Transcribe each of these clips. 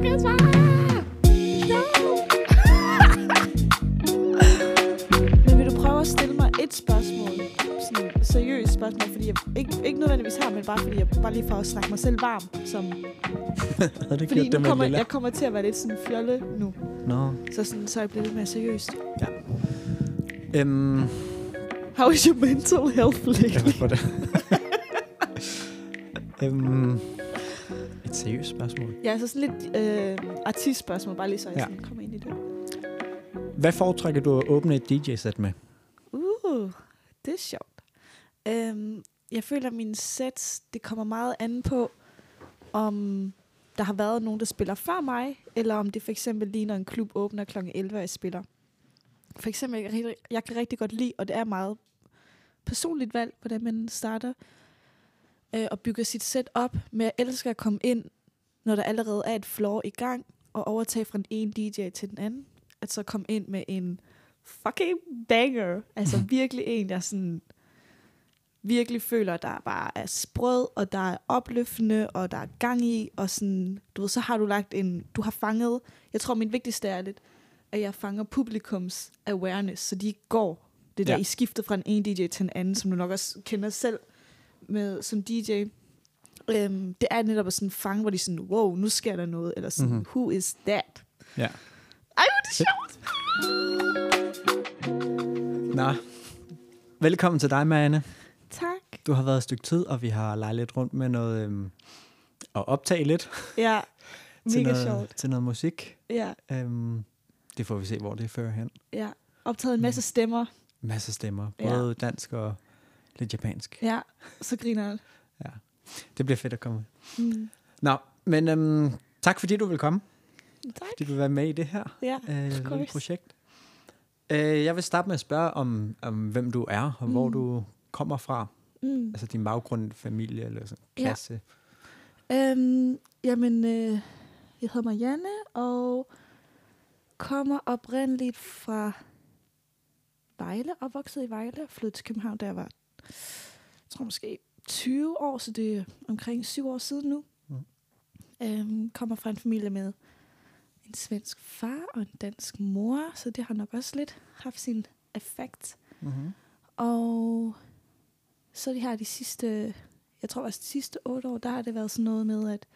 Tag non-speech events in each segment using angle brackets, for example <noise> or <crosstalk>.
Okay, <laughs> svar! Men vil du prøve at stille mig et spørgsmål? Sådan et seriøst spørgsmål, fordi jeg ikke, ikke nødvendigvis her, men bare fordi jeg bare lige for at snakke mig selv varm. Som, <laughs> det fordi nu kommer, jeg kommer til at være lidt sådan fjolle nu. Nå. Så, sådan, så jeg bliver lidt mere seriøst. Øhm, How is your mental health lately? <laughs> øhm, et seriøst spørgsmål. Ja, så sådan lidt øh, artistspørgsmål, bare lige så jeg Ja. sådan kommer ind i det. Hvad foretrækker du at åbne et DJ-sæt med? Uh, det er sjovt. Øhm, jeg føler, at mine sets, det kommer meget an på, om der har været nogen, der spiller før mig, eller om det for eksempel lige, når en klub åbner kl. 11, og jeg spiller. For eksempel, jeg, kan rigtig- jeg kan rigtig godt lide, og det er meget personligt valg, hvordan man starter øh, og bygger sit set op, men jeg elsker at komme ind, når der allerede er et floor i gang, og overtage fra den ene DJ til den anden. At så komme ind med en fucking banger. Altså <laughs> virkelig en, jeg sådan virkelig føler, der bare er sprød, og der er opløftende, og der er gang i, og sådan, du ved, så har du lagt en, du har fanget, jeg tror min vigtigste er lidt, at jeg fanger publikums awareness, så de går det der, Ja. I skifter fra en ene DJ til en anden, som du nok også kender selv med som DJ. Øhm, det er netop sådan fange, hvor de sådan, wow, nu sker der noget, eller sådan, Mhm. mm-hmm. who is that? Ja. Ej, hvor er det sjovt! Nå. Velkommen til dig, Marianne. Tak. Du har været et stykke tid, og vi har leget lidt rundt med noget... Øhm, og optage lidt Ja, <laughs> til, mega noget, sjovt. til noget musik. Ja, Øhm, det får vi se, hvor det fører hen. ja. Optaget en masse stemmer. Masse stemmer. Ja. Både dansk og lidt japansk. Ja, så griner jeg. Det bliver fedt at komme. Mm. Nå, men øhm, tak fordi du vil komme. Tak. Fordi du vil være med i det her Ja, øh, projekt. Øh, jeg vil starte med at spørge om, om hvem du er, og mm. hvor du kommer fra. Mm. Altså din baggrund, familie eller sådan, Ja. klasse. Øhm, jamen, øh, jeg hedder Marianne, og kommer oprindeligt fra Vejle, opvokset i Vejle, og flyttede til København, da jeg var, jeg tror måske 20 år, så det er omkring syv år siden nu. Mm. Øhm, kommer fra en familie med en svensk far og en dansk mor, så det har nok også lidt haft sin effekt. Mm-hmm. Og så de her de sidste, jeg tror også de sidste otte år, der har det været sådan noget med, at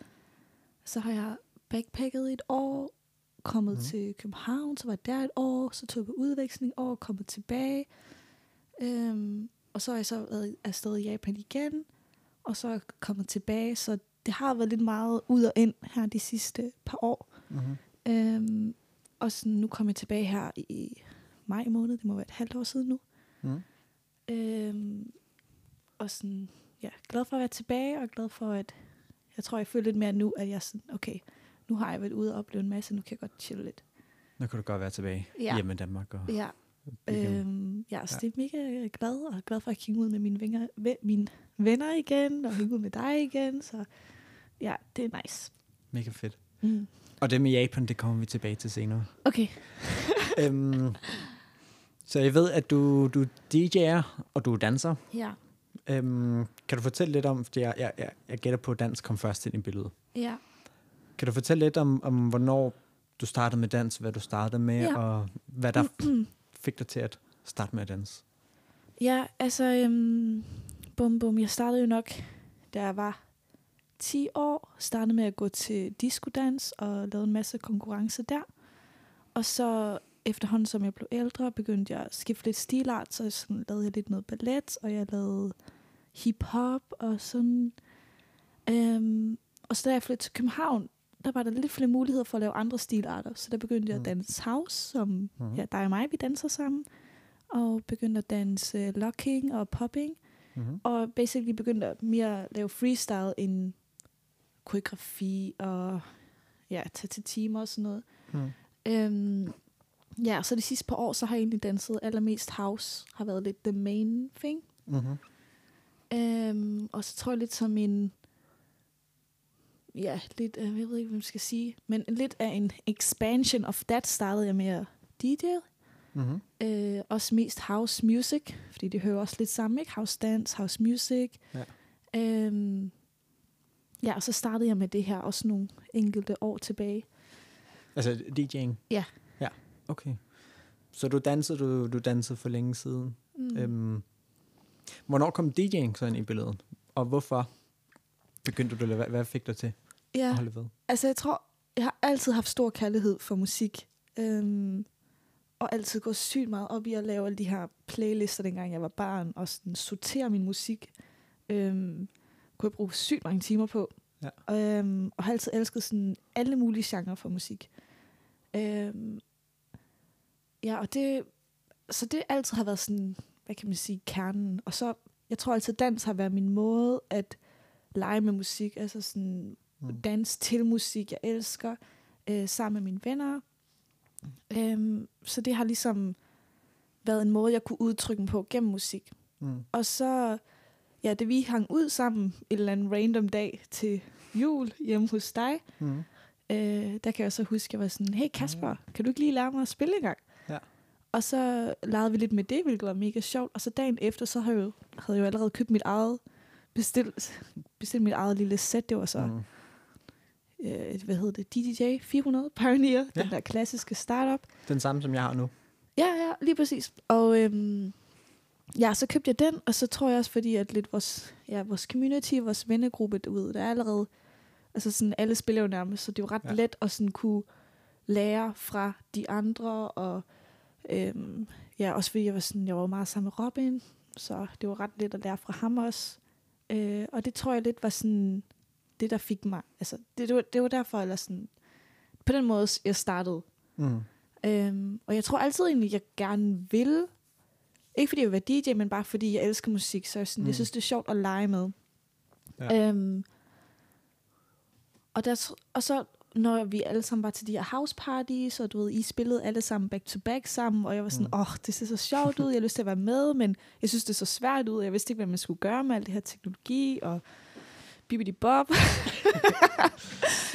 så har jeg backpacket i et år, kommet mm. til København, så var jeg der et år, så tog jeg på udveksling år, kommet tilbage. Øhm, og så har jeg så været afsted i Japan igen, og så er jeg kommet tilbage, så det har været lidt meget ud og ind her de sidste par år. Mm-hmm. Øhm, og sådan, nu kom jeg tilbage her i maj måned, det må være et halvt år siden nu. Mm. Øhm, og sådan, ja, glad for at være tilbage, og glad for, at jeg tror, jeg føler lidt mere nu, at jeg sådan, okay, nu har jeg været ude og opleve en masse, nu kan jeg godt chille lidt. Nu kan du godt være tilbage Ja. hjemme i Danmark. Og Ja, øhm, ja så Ja. det er mega glad, og glad for at kigge ud med mine, vinger, ve, mine venner igen, og hænge ud med dig igen, så ja, det er nice. Mega fedt. Mm. Og det med Japan, det kommer vi tilbage til senere. Okay. <laughs> øhm, så jeg ved, at du, du DJ'er, og du er danser. Ja. Øhm, kan du fortælle lidt om, fordi jeg, jeg, jeg, jeg gætter på, at dans kom først ind i billedet. Ja. Kan du fortælle lidt om, om hvornår du startede med dans, hvad du startede med, Ja. og hvad der <clears throat> fik dig til at starte med at danse? Ja, altså, øhm, bum bum, jeg startede jo nok, da jeg var 10 år, startede med at gå til diskodans og lavede en masse konkurrence der. Og så efterhånden, som jeg blev ældre, begyndte jeg at skifte lidt stilart, så sådan, lavede jeg lidt noget ballet, og jeg lavede hip-hop og sådan. Øhm, og så da jeg flyttede til København, der var der lidt flere muligheder for at lave andre stilarter. Så der begyndte jeg Mm. at danse house, som Mhm. ja, dig og mig, vi danser sammen. Og begyndte at danse locking og popping. Mm-hmm. Og basically begyndte at mere at lave freestyle end koreografi og ja, tage til timer og sådan noget. Mm. Øhm, ja, så de sidste par år, så har jeg egentlig danset allermest house. Har været lidt the main thing. Mm-hmm. Øhm, og så tror jeg lidt som en, ja, lidt, jeg ved ikke, hvad man skal sige, men lidt af en expansion of that startede jeg med at DJ. Mm-hmm. Øh, også mest house music, fordi det hører også lidt sammen, ikke? House dance, house music. Ja. Øhm, ja, og så startede jeg med det her også nogle enkelte år tilbage. Altså DJ'ing? Ja. Ja, okay. Så du dansede, du, du dansede for længe siden. Mm. Øhm, hvornår kom DJ'ing så ind i billedet? Og hvorfor begyndte du det? Hvad, hvad fik dig til ja. at holde ved? Altså, jeg tror, jeg har altid haft stor kærlighed for musik. Øhm, og altid gået sygt meget op i at lave alle de her playlister, dengang jeg var barn, og sådan sortere min musik. Øhm, kunne jeg bruge sygt mange timer på. Ja. Øhm, og har altid elsket sådan alle mulige genrer for musik. Øhm, ja, og det... Så det altid har været sådan, hvad kan man sige, kernen. Og så, jeg tror altid, dans har været min måde at lege med musik. Altså sådan, Mm. dans til musik, jeg elsker, øh, sammen med mine venner. Øhm, så det har ligesom været en måde, jeg kunne udtrykke mig på gennem musik. Mm. Og så, ja, da vi hang ud sammen en eller anden random dag til jul hjemme hos dig, Mm. øh, der kan jeg så huske, at jeg var sådan, hey Kasper, kan du ikke lige lære mig at spille en gang? Ja. Og så legede vi lidt med det, hvilket var mega sjovt. Og så dagen efter, så havde jeg jo, havde jeg jo allerede købt mit eget, bestilt, bestilt mit eget lille sæt. Det var så Mm. Øh, hvad hedder det, DDJ 400 Pioneer, ja. Den der klassiske startup. Den samme, som jeg har nu. Ja, ja, lige præcis. Og øhm, ja, så købte jeg den, og så tror jeg også, fordi at lidt vores, ja, vores community, vores vennegruppe, ved, der er allerede, altså sådan, alle spiller jo nærmest, så det er jo ret ja. let at sådan kunne lære fra de andre, og øhm, ja, også fordi jeg var sådan, jeg var meget sammen med Robin, så det var ret let at lære fra ham også. Øh, og det tror jeg lidt var sådan, det der fik mig, altså det, det, var, det var derfor, eller sådan, på den måde, jeg startede. Mm. Øhm, og jeg tror altid egentlig, jeg gerne vil. Ikke fordi jeg vil være DJ, men bare fordi jeg elsker musik. Så jeg, sådan, mm. Mm. jeg synes, det er sjovt at lege med. Ja. Øhm, og, der, og så når vi alle sammen var til de her house parties, og du ved, I spillede alle sammen back to back sammen, og jeg var sådan, Mm. åh, oh, det ser så sjovt ud, jeg har lyst til at være med, men jeg synes, det så svært ud, jeg vidste ikke, hvad man skulle gøre med alt det her teknologi, og bibidi bob. <laughs>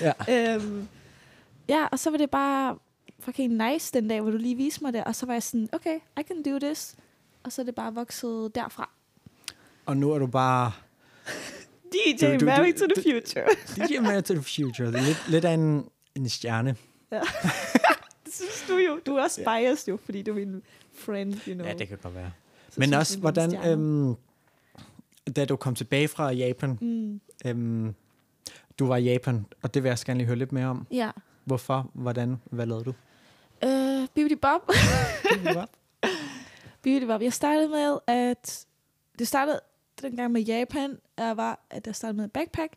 Ja. øhm, ja, og så var det bare fucking nice den dag, hvor du lige viste mig det, og så var jeg sådan, okay, I can do this. Og så er det bare vokset derfra. Og nu er du bare <laughs> DJ Du- du- Married du- <laughs> to the Future. DJ Man to the Future. Lidt, lidt af en, en stjerne. det synes du jo. Du er også biased jo, fordi du er min friend, you know. Ja, det kan godt være. Så Men også, hvordan, øhm, da du kom tilbage fra Japan, Mm, øhm, du var i Japan, og det vil jeg gerne lige høre lidt mere om. ja. Hvorfor, hvordan, hvad lavede du? Øh, Bibidi Bob. Bibidi <laughs> Bob. Jeg startede med, at... Det startede dengang med Japan, jeg var, at jeg startede med at backpack.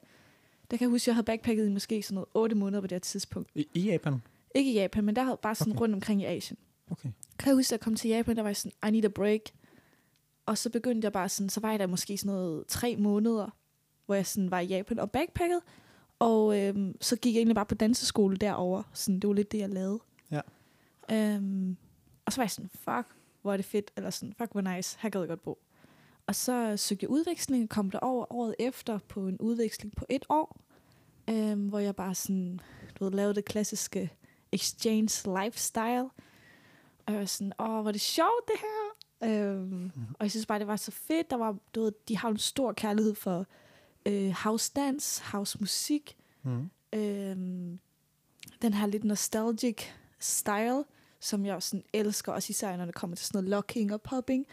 Der kan jeg huske, at jeg havde backpacket i måske sådan noget 8 måneder på det her tidspunkt. I, I Japan? Ikke i Japan, men der havde bare sådan Okay. rundt omkring i Asien. Okay. Kan jeg huske, at jeg kom til Japan, der var sådan, I need a break. Og så begyndte jeg bare sådan, så var jeg der måske sådan noget tre måneder, hvor jeg sådan var i Japan og backpacket. Og øhm, så gik jeg egentlig bare på danseskole derovre. Sådan, det var lidt det, jeg lavede. Ja. Øhm, og så var jeg sådan, fuck, hvor er det fedt. Eller sådan, fuck, hvor nice. Her gad jeg godt bo. Og så søgte jeg udveksling og kom derover året efter på en udveksling på et år. Øhm, hvor jeg bare sådan, du ved, lavede det klassiske exchange lifestyle. Og jeg var sådan, åh, hvor er det sjovt det her. Øhm, mm. Og jeg synes bare, det var så fedt. Der var, du ved, de har en stor kærlighed for øh, house dance, house musik. Mm. Øhm, den her lidt nostalgic style, som jeg også sådan elsker, også især når det kommer til sådan noget locking og popping.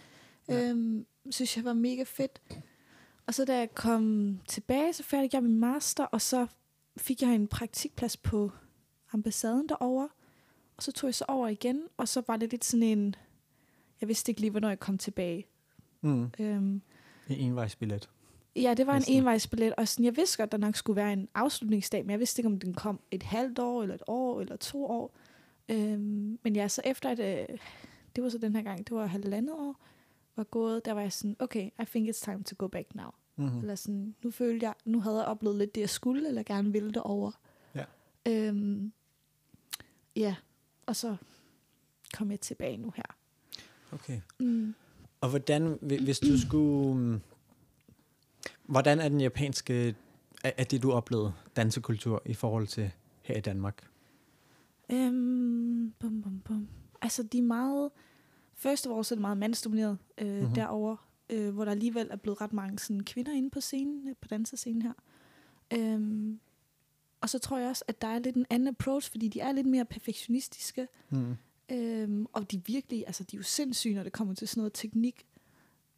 Ja. Øhm, synes jeg var mega fedt. Og så da jeg kom tilbage, så færdig jeg min master, og så fik jeg en praktikplads på ambassaden derovre. Og så tog jeg så over igen, og så var det lidt sådan en... Jeg vidste ikke lige, hvornår jeg kom tilbage. Mm. Øhm, En envejsbillet. Ja, det var Næsten. en envejsbillet, og sådan, jeg vidste godt, der nok skulle være en afslutningsdag, men jeg vidste ikke, om den kom et halvt år, eller et år, eller to år. Øhm, men ja, så efter at, øh, det var så den her gang, det var halvandet år, var gået, der var jeg sådan, okay, I think it's time to go back now. Mm. Eller sådan, nu følte jeg, nu havde jeg oplevet lidt det, jeg skulle, eller gerne ville det over. Ja. Øhm, ja, og så kom jeg tilbage nu her. Okay. Mm. Og hvordan, hvi- hvis du skulle... mm, Hvordan er den japanske, er det du oplevede, dansekultur i forhold til her i Danmark? Øhm, bum, bum, bum. Altså, de er meget... First of all, så er det meget mandsdomineret øh, Mhm. mm-hmm. derovre, øh, hvor der alligevel er blevet ret mange sådan, kvinder inde på scenen, øh, på dansescenen her. Øhm, Og så tror jeg også, at der er lidt en anden approach, fordi de er lidt mere perfektionistiske. Mm. Øhm, og de virkelig, altså de er jo sindssyge, når det kommer til sådan noget teknik.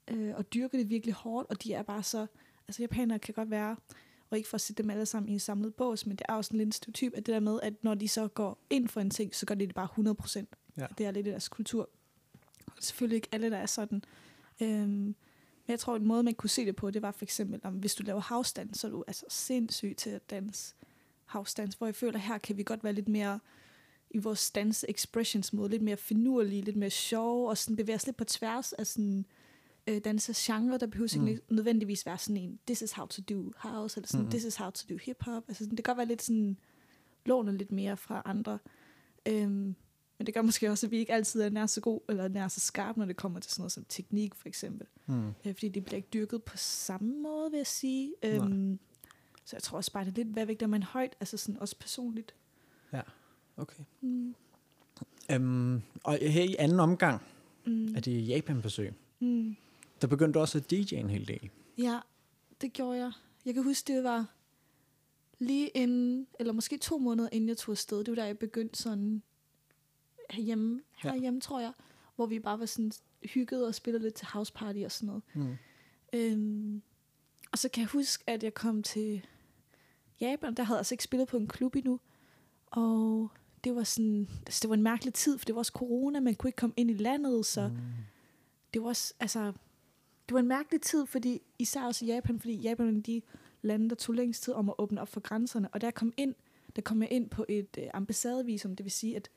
Øh, og dyrker det virkelig hårdt, og de er bare så... Altså japanere kan godt være, og ikke for at sætte dem alle sammen i en samlet bås, men det er også en lidt stereotyp, at det der med, at når de så går ind for en ting, så gør de det bare 100 procent. Ja. Det er lidt i deres kultur. Og selvfølgelig ikke alle, der er sådan. Øhm, men jeg tror, en måde, man kunne se det på, det var for eksempel, om hvis du laver dance, så er du altså sindssyg til at danse dance, hvor jeg føler, her kan vi godt være lidt mere i vores dance expressions måde, lidt mere finurlige, lidt mere sjove, og sådan bevæge os lidt på tværs af sådan øh, dansegenre, der behøver Mm. ikke nødvendigvis være sådan en, this is how to do house, eller sådan, Mhm. this is how to do hip-hop. Altså, sådan, det kan godt være lidt sådan, låne lidt mere fra andre. Øhm, men det gør måske også, at vi ikke altid er nær så god, eller nær så skarp, når det kommer til sådan noget som teknik, for eksempel. Mm. Øh, fordi det bliver ikke dyrket på samme måde, vil jeg sige. Øhm, så jeg tror også bare, det er lidt, hvad vægter man højt, altså sådan også personligt. Okay. Mm. Um, og her i anden omgang Mm. af det Japan-besøg, Mm. der begyndte du også at DJ en hel del. Ja, det gjorde jeg. Jeg kan huske, det var lige inden, eller måske to måneder inden jeg tog afsted. Det var da jeg begyndte sådan herhjemme, Ja. herhjemme tror jeg, hvor vi bare var sådan hygget og spillede lidt til house party og sådan noget. Mm. Øhm, og så kan jeg huske, at jeg kom til Japan. Der havde jeg altså ikke spillet på en klub endnu. Og det var sådan, altså det var en mærkelig tid, for det var også corona, man kunne ikke komme ind i landet, så Mm. det var også, altså, det var en mærkelig tid, fordi især også i Japan, fordi Japan er de lande, der tog længst tid om at åbne op for grænserne. Og jeg kom ind, der kom jeg ind på et øh, ambassadevisum, det vil sige, at,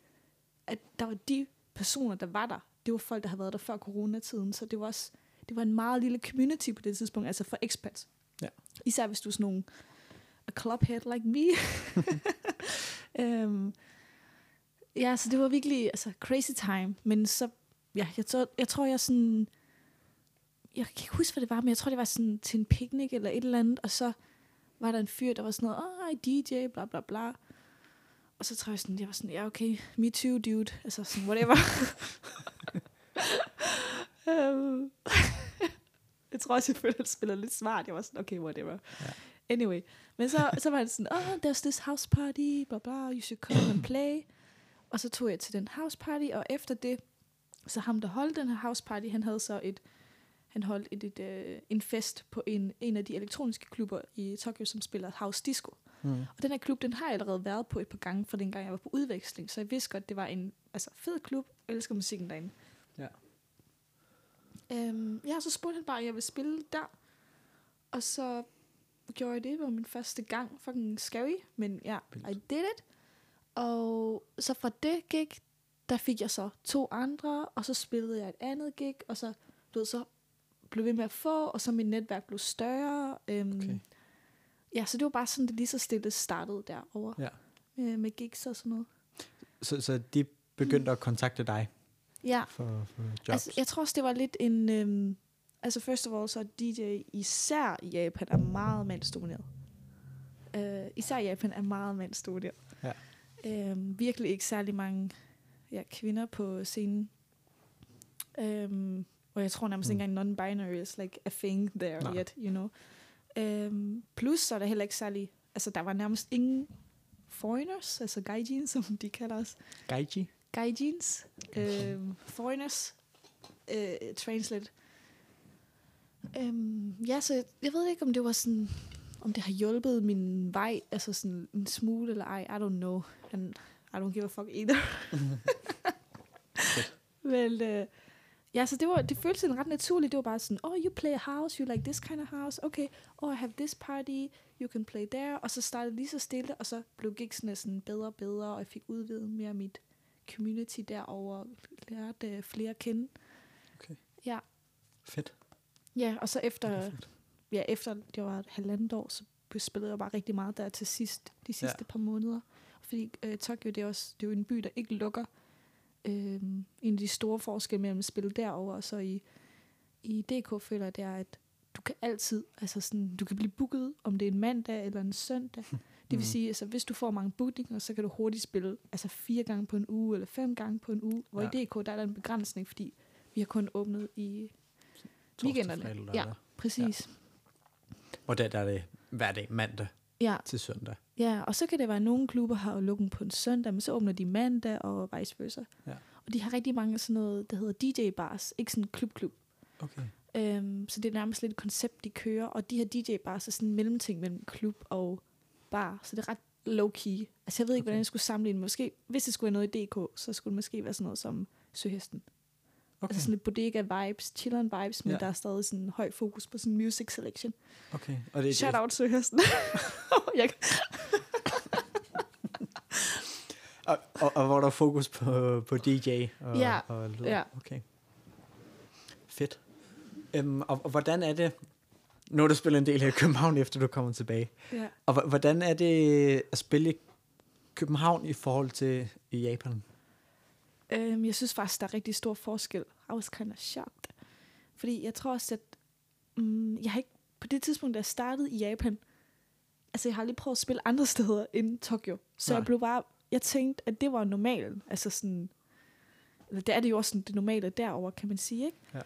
at der var de personer, der var der, det var folk, der havde været der før coronatiden, så det var også, det var en meget lille community på det tidspunkt, altså for expats. Ja. Især hvis du er sådan nogle a clubhead like me. <laughs> øhm, ja, så det var virkelig altså, crazy time, men så, ja, jeg, tror, jeg tror, jeg sådan, jeg kan ikke huske, hvad det var, men jeg tror, det var sådan til en picnic eller et eller andet, og så var der en fyr, der var sådan noget, åh, DJ, bla bla bla. Og så tror jeg sådan, jeg var sådan, ja, okay, me too, dude. Altså sådan, whatever. um, <laughs> <laughs> jeg tror også, jeg følte, at jeg spillede lidt smart. Jeg var sådan, okay, whatever. Ja. Anyway. Men så, så var det sådan, oh, there's this house party, bla bla, you should come and play. Og så tog jeg til den house party, og efter det, så ham, der holdt den her house party, han havde så et, han holdt et, et, øh, en fest på en, en af de elektroniske klubber i Tokyo, som spiller house disco. Mm. Og den her klub, den har jeg allerede været på et par gange, fra dengang jeg var på udveksling. Så jeg vidste godt, det var en altså, fed klub. Jeg elsker musikken derinde. Ja. Øhm, ja, så spurgte han bare, om jeg ville spille der. Og så gjorde jeg det. Det var min første gang. Fucking scary. Men ja, Vildt. I did it. Og så fra det gig, der fik jeg så to andre. Og så spillede jeg et andet gig. Og så, du ved, så blev ved med at få. Og så mit netværk blev større. Øhm, Okay. Ja, så det var bare sådan, det lige så stille startede derovre. Ja. Med, med gigs og sådan noget. Så, så de begyndte at kontakte dig Ja, for, for jobs? altså, jeg tror også, det var lidt en... Øhm, altså, first of all, så DJ især i Japan er meget mandsdomineret. Øh, især i Japan er meget mandsdomineret. Ja. Øhm, virkelig ikke særlig mange ja, kvinder på scenen. Øhm, og jeg tror nærmest Mm. ikke engang non-binary is like a thing there Nej. Yet, you know. Øhm, plus så er der heller ikke særlig... Altså, der var nærmest ingen foreigners, altså gaijin, <laughs> som de kalder os. Gaiji? Gaijins, øh, foreigners, øh, translate. Øhm, ja, så jeg, jeg ved ikke, om det var sådan, om det har hjulpet min vej, altså sådan en smule eller ej, I don't know. And I don't give a fuck either. <laughs> Men øh, ja, så det, var, det føltes sådan ret naturligt. Det var bare sådan, oh, you play a house, you like this kind of house. Okay, oh, I have this party, you can play there. Og så startede lige så stille, og så blev gigsene sådan bedre og bedre, og jeg fik udvidet mere mit community derover lærte øh, flere at kende. Okay. Ja. Fedt. Ja, og så efter, Fedt. Ja, efter det var et halvandet år, så spillede jeg bare rigtig meget der til sidst, de sidste Ja. ja. par måneder. Fordi øh, Tokyo, det er, også, det er jo en by, der ikke lukker. Øh, en af de store forskelle mellem at spille derover og så i, i DK føler jeg, det er, at du kan altid, altså sådan, du kan blive booket, om det er en mandag eller en søndag. <laughs> Det vil Mhm. sige, altså hvis du får mange bookinger, så kan du hurtigt spille altså fire gange på en uge, eller fem gange på en uge. Hvor Ja. i DK, der er der en begrænsning, fordi vi har kun åbnet i Torsdag, weekenderne. fredag, Ja. præcis. Og der er det hver dag mandag Ja, til søndag. ja, og så kan det være, at nogle klubber har lukket på en søndag, men så åbner de mandag og vice versa. Ja. Og de har rigtig mange sådan noget, der hedder DJ-bars, ikke sådan klub-klub. Okay. Øhm, så det er nærmest lidt et koncept, de kører. Og de her DJ-bars er sådan en mellemting mellem klub og bar. Så det er ret low-key. Altså jeg ved ikke, Okay. hvordan jeg skulle sammenligne. Måske, hvis det skulle være noget i DK, så skulle det måske være sådan noget som Søhesten. Okay. Altså sådan lidt bodega-vibes, chilleren vibes, men Ja. der er stadig sådan høj fokus på sådan music selection. okay. Og det, Shout out Søhesten. <laughs> jeg, <laughs> Og, og, og hvor der er fokus på, på DJ og, Ja, og lyd. ja. Okay. Fedt. Øhm, og, og hvordan er det, når du spiller en del her i København, efter du kommer tilbage, ja. og hvordan er det at spille i København i forhold til i Japan? Øhm, jeg synes faktisk, der er rigtig stor forskel. I was kind of shocked. Fordi jeg tror også, at mm, jeg har ikke, på det tidspunkt, da jeg startede i Japan, altså jeg har aldrig prøvet at spille andre <laughs> steder end Tokyo. Så Nej. jeg blev bare, jeg tænkte, at det var normalen. Altså sådan, eller det er det jo også sådan, det normale derover kan man sige, ikke? Ja.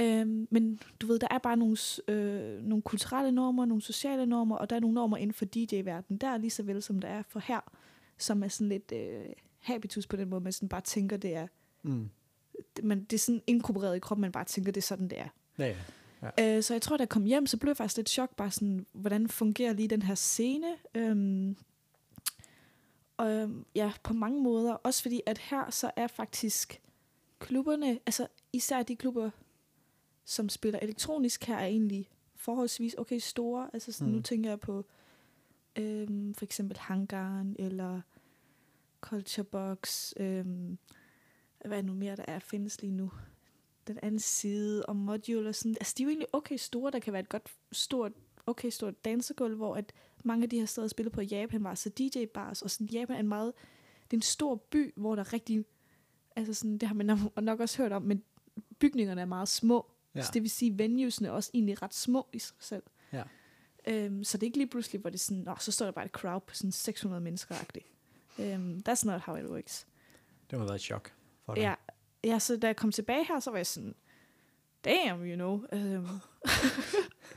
Øhm, men du ved, der er bare nogle, øh, nogle kulturelle normer, nogle sociale normer, og der er nogle normer inden for DJ-verdenen, der er lige så vel som der er for her, som er sådan lidt øh, habitus på den måde, man sådan bare tænker, det er, Mm. det, man, det er sådan inkorporeret i kroppen, man bare tænker, det er sådan, det er. Ja, ja. Øh, så jeg tror, da jeg kom hjem, så blev jeg faktisk lidt chok, bare sådan, hvordan fungerer lige den her scene? Øhm, og øhm, ja, på mange måder. Også fordi, at her så er faktisk klubberne, altså især de klubber, som spiller elektronisk her, er egentlig forholdsvis okay store. Altså sådan, mm. nu tænker jeg på øhm, for eksempel Hangaren, eller Culture Box, øhm, hvad er nu mere, der er findes lige nu? den anden side, og module og sådan. Altså, de er jo egentlig okay store. Der kan være et godt stort, okay stort dansegulv, hvor at mange af de her steder spiller på Japan var så DJ-bars, og sådan Japan er en meget, det er en stor by, hvor der er rigtig, altså sådan, det har man nok- nok også hørt om, men bygningerne er meget små. Ja. Så det vil sige, venuesne er også egentlig ret små i sig selv. Ja. Øhm, så det er ikke lige pludselig, hvor det er sådan, Nå, så står der bare et crowd på sådan 600 mennesker um, That's not how it works. Det må have været et chok for dig. Ja, ja, så da jeg kom tilbage her, så var jeg sådan, damn, you know. Jeg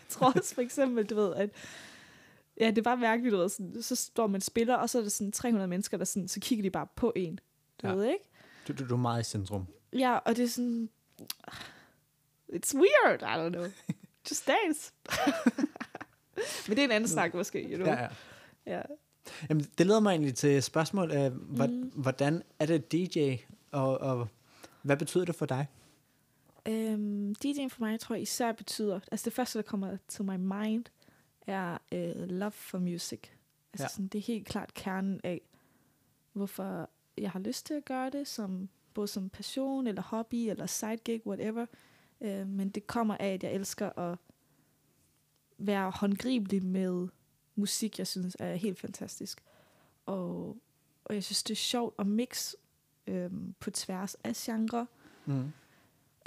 tror også for eksempel, du ved, at ja, det er bare mærkeligt, du ved, sådan, så står man spiller, og så er der sådan 300 mennesker, der sådan, så kigger de bare på en. Du ja. ved, ikke? Du, du, du er meget i centrum. Ja, og det er sådan, it's weird, I don't know. <laughs> Just dance. <laughs> Men det er en anden snak måske, you know. Ja, ja. ja. Jamen, det leder mig egentlig til spørgsmål. Mm. Hvordan er det DJ, og, og hvad betyder det for dig? Øhm, DJ'en for mig, tror jeg især betyder, altså det første, der kommer to my mind, er øh, love for music. Altså ja. sådan, det er helt klart kernen af, hvorfor jeg har lyst til at gøre det, som, både som passion, eller hobby, eller side gig, whatever. Øh, men det kommer af, at jeg elsker at være håndgribelig med musik, jeg synes er helt fantastisk. Og, og jeg synes, det er sjovt at mix øh, på tværs af genre. Mm.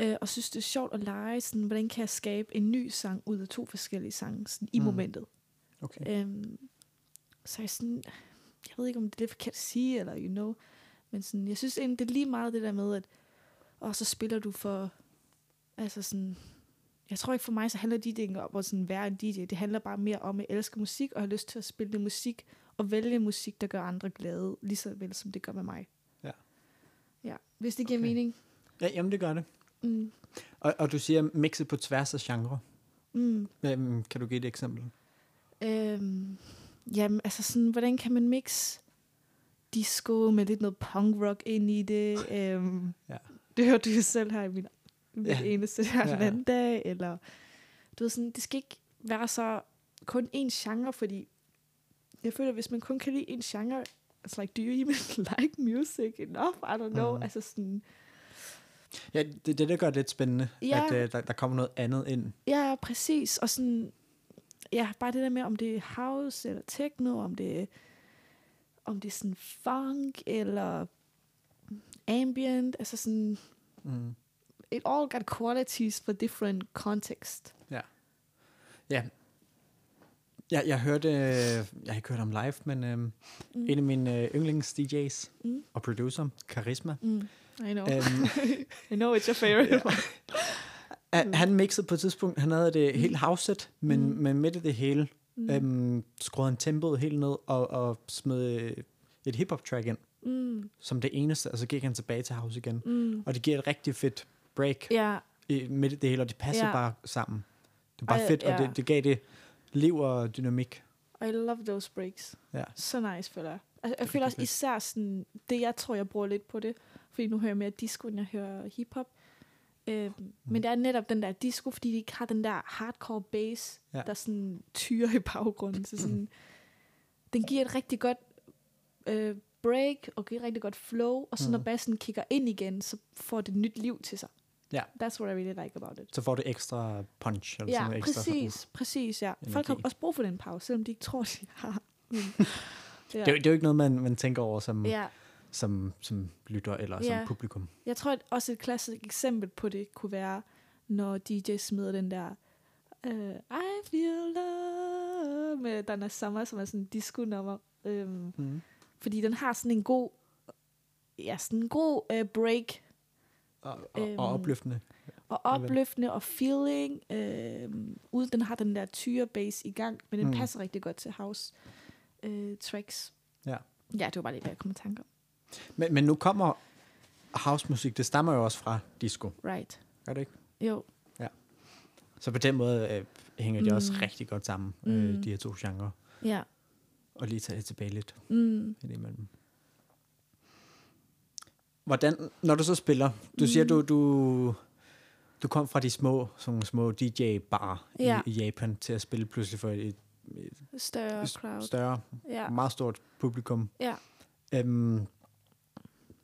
Øh, og synes, det er sjovt at lege, sådan, hvordan kan jeg skabe en ny sang ud af to forskellige sange sådan, i Mm. momentet. Okay. Øhm, så jeg sådan, jeg ved ikke, om det er forkert at sige, eller you know, men sådan, jeg synes egentlig, det er lige meget det der med, at og så spiller du for, altså sådan, jeg tror ikke for mig, så handler DJ'ing om at sådan være en DJ. Det handler bare mere om, at jeg elsker musik, og har lyst til at spille musik, og vælge musik, der gør andre glade, lige så vel som det gør med mig. Ja. Ja, hvis det giver Okay. mening. Ja, jamen, det gør det. Mm. Og, og du siger mixe på tværs af genre. Mm. Øhm, kan du give et eksempel? Øhm, jamen, altså sådan, hvordan kan man mix disco med lidt noget punk rock ind i det? <laughs> Øhm, Ja. Det hørte du selv her i min, mit Ja. eneste her Ja, den anden dag. Eller, du ved sådan, det skal ikke være så kun én genre, fordi jeg føler, hvis man kun kan lide en genre, it's like, do you even <laughs> like music enough? I don't know. Mm. Altså sådan, Ja, det er det, der gør det lidt spændende, Ja. at øh, der, der kommer noget andet ind. Ja, præcis. Og sådan, ja, bare det der med, om det er house eller techno, om det er, om det er sådan funk eller ambient, altså sådan, Mm. It all got qualities for different context. Ja. Jeg, jeg hørte, øh, jeg har ikke hørt om live, men øh, mm. Mm. en af mine øh, yndlings-DJ's Mm. og producer, Charisma, Mm. I know. øhm, <laughs> I know it's your favorite. ja. <laughs> han mixede på et tidspunkt, han havde det helt house men, Mm. men midt i det hele, mm. øhm, skruede han tempoet helt ned og, og smed øh, et hip-hop-track ind, Mm. som det eneste, og så gik han tilbage til house igen. Mm. Og det giver et rigtig fedt break Ja, i, i det hele, og det passer Ja. bare sammen. Det er bare Ej, fedt, og ja. det, det gav det liv og dynamik. I love those breaks. Ja. Så nice, føler jeg. Altså, jeg er føler også fedt. især sådan, det jeg tror, jeg bruger lidt på det, fordi nu hører jeg mere disco, end jeg hører hiphop. Øhm, Mm. Men det er netop den der disco, fordi de ikke har den der hardcore bass, Ja. der sådan tyrer i baggrunden. Så sådan, den giver et rigtig godt øh, break, og giver et rigtig godt flow, og så når Mm. bassen kigger ind igen, så får det nyt liv til sig. Ja. That's what I really like about it. Så får det ekstra punch. Eller sådan Ja, noget ekstra præcis, præcis, ja. Folk har energi. også brug for den pause, selvom de ikke tror, de har. <laughs> Ja. Det, er jo- det er jo ikke noget, man, man tænker over som, ja. som, som lytter eller Ja. som publikum. Jeg tror at også et klassisk eksempel på det kunne være, når DJ smider den der uh, I feel love med Dana Summer, som er sådan en disco-nummer. Um, Mm. fordi den har sådan en god, ja, sådan en god uh, break Og, og, Øhm, og opløftende. og opløftende og feeling, øhm, uden den har den der tyre bass i gang, men den Mm. mm. passer rigtig godt til house øh, tracks. Ja. Ja, det var bare lige, hvad jeg kom i tanke om. Men, men nu kommer housemusik, det stammer jo også fra disco. Right. Er det ikke? Jo. Så på den måde øh, hænger de mm. også Mm. rigtig godt sammen, mm. øh, Mm. de her to genrer. Ja. Og lige tage det tilbage lidt Mm. indimellem. Hvordan, når du så spiller, du siger, Mm. du, du, du kom fra de små, sådan små DJ-bar Ja. i, i Japan til at spille pludselig for et, Større et crowd. større, Ja. meget stort publikum. Ja. Øhm,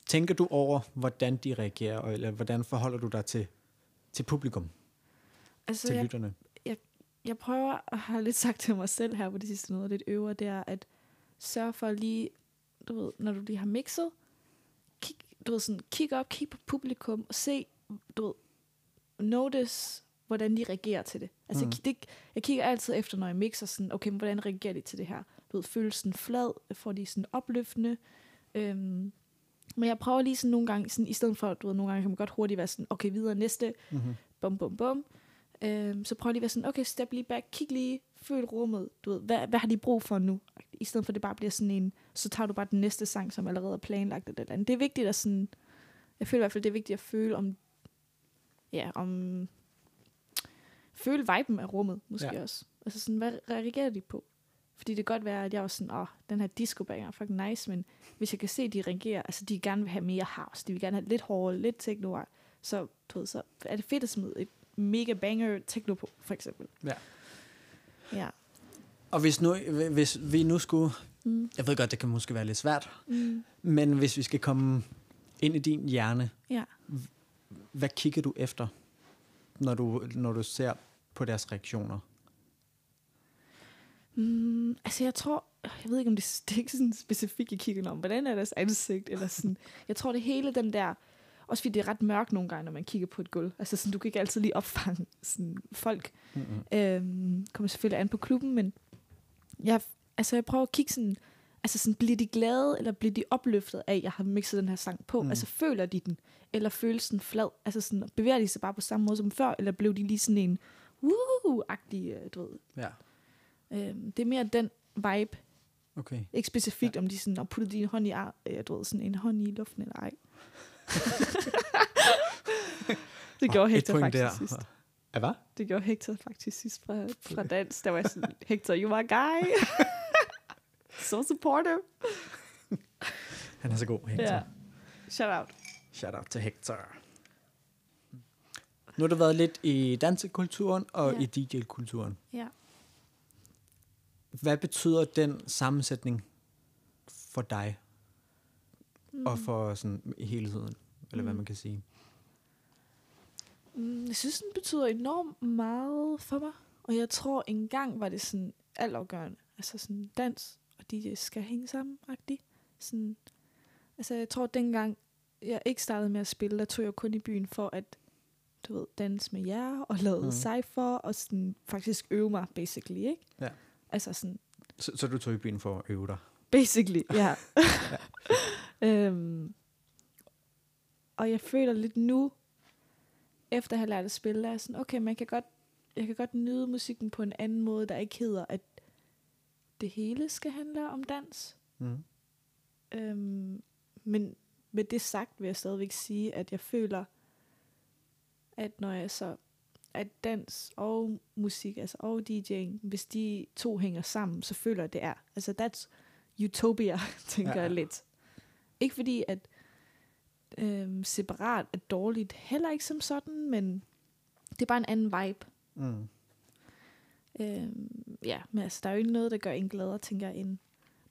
tænker du over, hvordan de reagerer, og- eller hvordan forholder du dig til, til publikum, Altså, til jeg, lytterne? jeg prøver at have lidt sagt til mig selv her på det sidste noget, lidt øvre, det er at sørge for lige, du ved, når du lige har mixet, du ved, sådan, kig op, kig på publikum og se, du ved, notice, hvordan de reagerer til det. Altså, Mm. det, jeg kigger altid efter, når jeg mixer sådan, okay, men hvordan reagerer de til det her? Du ved, føles sådan flad, får de sådan opløftende, øhm, men jeg prøver lige sådan nogle gange, sådan, i stedet for, du ved, nogle gange kan man godt hurtigt være sådan, okay, videre næste, Mm-hmm. bum, bum, bum. Øhm, så prøv lige at være sådan, okay, step lige back, kig lige, føl rummet, du ved, hvad, hvad har de brug for nu? I stedet for, at det bare bliver sådan en, så tager du bare den næste sang, som allerede er planlagt eller et eller andet. Det er vigtigt at sådan, jeg føler i hvert fald, det er vigtigt at føle om, ja, om, føle viben af rummet, måske Ja. også. Altså sådan, hvad reagerer de på? Fordi det kan godt være, at jeg var sådan, åh, den her disco er fucking nice, men hvis jeg kan se, at de reagerer, altså de gerne vil have mere house, de vil gerne have lidt hårdere, lidt techno så, du ved, så er det fedt at smide et mega banger techno på, for eksempel. Ja. Ja. Og hvis, nu, hvis vi nu skulle, Mm. jeg ved godt, det kan måske være lidt svært, Mm. men hvis vi skal komme ind i din hjerne, Ja. hvad kigger du efter, når du, når du ser på deres reaktioner? Mm, altså jeg tror, jeg ved ikke om det, det er ikke sådan specifikt, jeg kigger om, hvordan er deres ansigt, eller sådan. Jeg tror det hele den der, også fordi det er ret mørkt nogle gange, når man kigger på et gulv. Altså sådan, du kan ikke altid lige opfange sådan, folk. Mm-hmm. Øhm, kommer selvfølgelig an på klubben, men jeg, altså jeg prøver at kigge sådan, altså sådan, bliver de glade, eller bliver de opløftet af, at jeg har mixet den her sang på? Mm. Altså føler de den, eller føles den flad? Altså sådan, bevæger de sig bare på samme måde som før, eller blev de lige sådan en woo-agtig, øh, du ved. Ja, Øhm, det er mere den vibe, okay. ikke specifikt, ja. om de sådan har puttet din hånd i, ar- øh, du ved, sådan en hånd i luften eller ej. <laughs> det gjorde et Hector faktisk der. sidst. Ja, hvad? Det gjorde Hector faktisk sidst fra, fra dans. Der var jeg sådan, Hector, you are guy. <laughs> so supportive. Han er så god, Hector. Ja. Shout out. Shout out til Hector. Nu har du været lidt i dansekulturen og Ja. i DJ-kulturen. Ja. Hvad betyder den sammensætning for dig Mm. og for sådan i helheden, eller hvad Mm. man kan sige? Mm, jeg synes, den betyder enormt meget for mig. Og jeg tror, engang var det sådan altafgørende. Altså sådan dans og DJ skal hænge sammen, agtigt. Sådan, altså jeg tror, dengang jeg ikke startede med at spille, der tog jeg kun i byen for at du ved, danse med jer og lave Mhm. mm. cypher og sådan, faktisk øve mig, basically, ikke? Ja. Altså sådan, Så, så du tog i byen for at øve dig? Basically, ja. <laughs> <laughs> øhm, og jeg føler lidt nu, efter at have lært at spille, er jeg sådan, okay, man kan godt, jeg kan godt nyde musikken på en anden måde, der ikke hedder, at det hele skal handle om dans. Mm. Øhm, men med det sagt vil jeg stadigvæk sige, at jeg føler, at når jeg så at dans og musik, altså og DJ'ing, hvis de to hænger sammen, så føler jeg, det er. Altså, that's utopia, <laughs> tænker ja. jeg lidt. Ikke fordi, at øhm, separat er dårligt, heller ikke som sådan, men det er bare en anden vibe. Mm. Øhm, ja, men altså, der er jo ikke noget, der gør en gladere, tænker jeg, end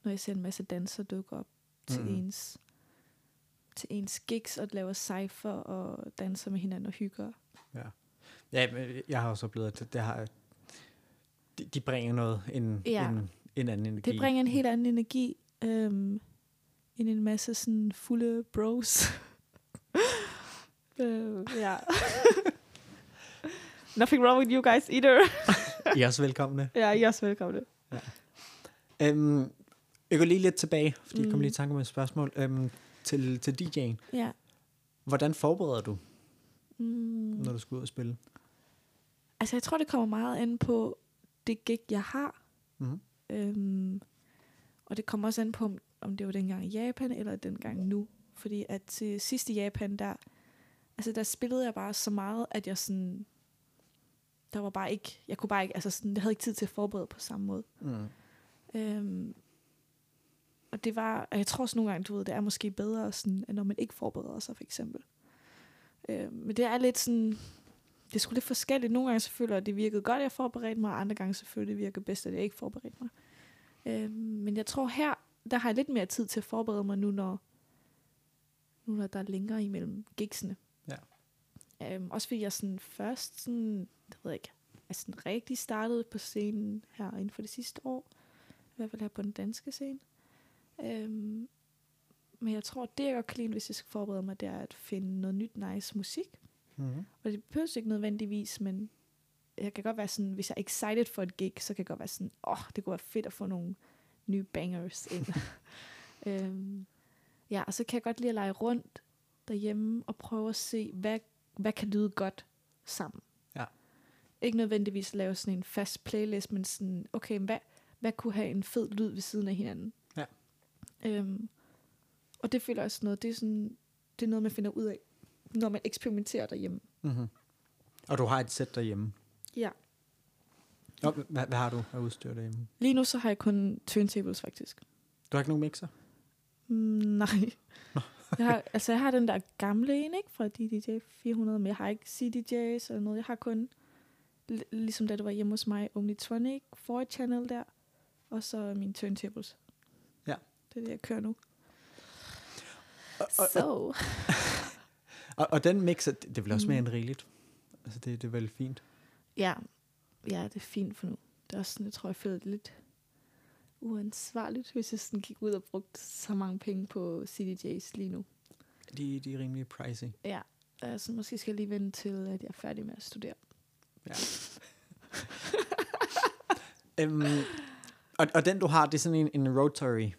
når jeg ser en masse danser dukke op til Mhm. ens til ens gigs og laver cypher og danser med hinanden og hygger. Ja, men jeg har også oplevet, at det, det har, de, de bringer noget, en, Ja. en, en anden energi. Det bringer en helt anden energi øhm, end en masse sådan fulde bros. <laughs> <laughs> øh, ja. <laughs> Nothing wrong with you guys either. <laughs> I er også velkomne. ja, I er også velkomne. Øhm, jeg går lige lidt tilbage, fordi mm. jeg kom Mm. lige i tanke om et spørgsmål øhm, til, til DJ'en. Ja. Hvordan forbereder du, Mm. når du skal ud og spille? Altså, jeg tror, det kommer meget an på det gig, jeg har. Mm. Øhm, og det kommer også an på, om, om det var dengang i Japan, eller dengang nu. Fordi at til sidst i Japan, der, altså der spillede jeg bare så meget, at jeg sådan, der var bare ikke, jeg kunne bare ikke, altså sådan, jeg havde ikke tid til at forberede på samme måde. Mm. Øhm, og det var, og jeg tror også nogle gange, du ved, det er måske bedre, sådan, når man ikke forbereder sig, for eksempel. Øhm, men det er lidt sådan, det er sgu lidt forskelligt. Nogle gange så føler jeg, at det virkede godt, at jeg forberedte mig, og andre gange at det virker bedst, at jeg ikke forberedte mig. Øhm, men jeg tror her, der har jeg lidt mere tid til at forberede mig nu, når, nu når der er længere imellem gigsene. Ja. Øhm, også fordi jeg sådan først, sådan, det ved jeg ikke, er sådan rigtig startet på scenen her inden for det sidste år. I hvert fald her på den danske scene. Øhm, men jeg tror, det jeg godt kan lide, hvis jeg skal forberede mig, det er at finde noget nyt nice musik. Mm. Og det behøver ikke nødvendigvis, men jeg kan godt være sådan, hvis jeg er excited for et gig, så kan jeg godt være sådan, åh, oh, det kunne være fedt at få nogle nye bangers ind. <laughs> øhm, ja, og så kan jeg godt lide at lege rundt derhjemme og prøve at se, hvad, hvad kan lyde godt sammen. Ja. Ikke nødvendigvis lave sådan en fast playlist, men sådan, okay, hvad, hvad kunne have en fed lyd ved siden af hinanden? Ja. Øhm, og det føler jeg også noget, det er, sådan, det er noget, man finder ud af, når man eksperimenterer derhjemme. Mm-hmm. Og du har et sæt derhjemme. Ja. Og, hvad, hvad har du af udstyr derhjemme? Lige nu så har jeg kun turntables faktisk. Du har ikke nogen mixer? Nej. jeg har, altså jeg har den der gamle en, ikke? Fra DDJ 400, men jeg har ikke CDJs eller noget. Jeg har kun, li- ligesom da du var hjemme hos mig, Omnitronic, 4 channel der, og så mine turntables. Ja. Det er det, jeg kører nu. Og, og, og, og, og den mixer, det, det vil også Mm. mere end rigeligt. Altså, det, det er vel fint. ja. ja, det er fint for nu. Det er også sådan, jeg tror, jeg føler det lidt uansvarligt, hvis jeg sådan gik ud og brugte så mange penge på CDJs lige nu. De, de er rimelig pricey. Ja, altså måske skal jeg lige vente til, at jeg er færdig med at studere. Ja. øhm, og, og den, du har, det er sådan en, en rotary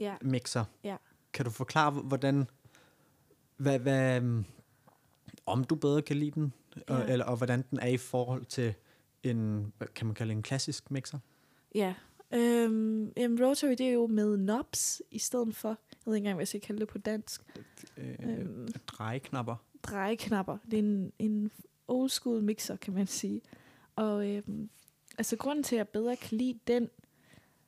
Ja, mixer. Ja. Kan du forklare, hvordan, hvad, hvad, øhm, om du bedre kan lide den, og, Ja. eller, og hvordan den er i forhold til en, hvad kan man kalde en klassisk mixer? ja. Øhm, jamen, rotary, det er jo med knobs i stedet for, jeg ved ikke engang, hvad jeg skal kalde det på dansk, Øh, øhm, drejeknapper. drejeknapper. Det er en, en old school mixer, kan man sige. Og øhm, altså, grunden til, at jeg bedre kan lide den,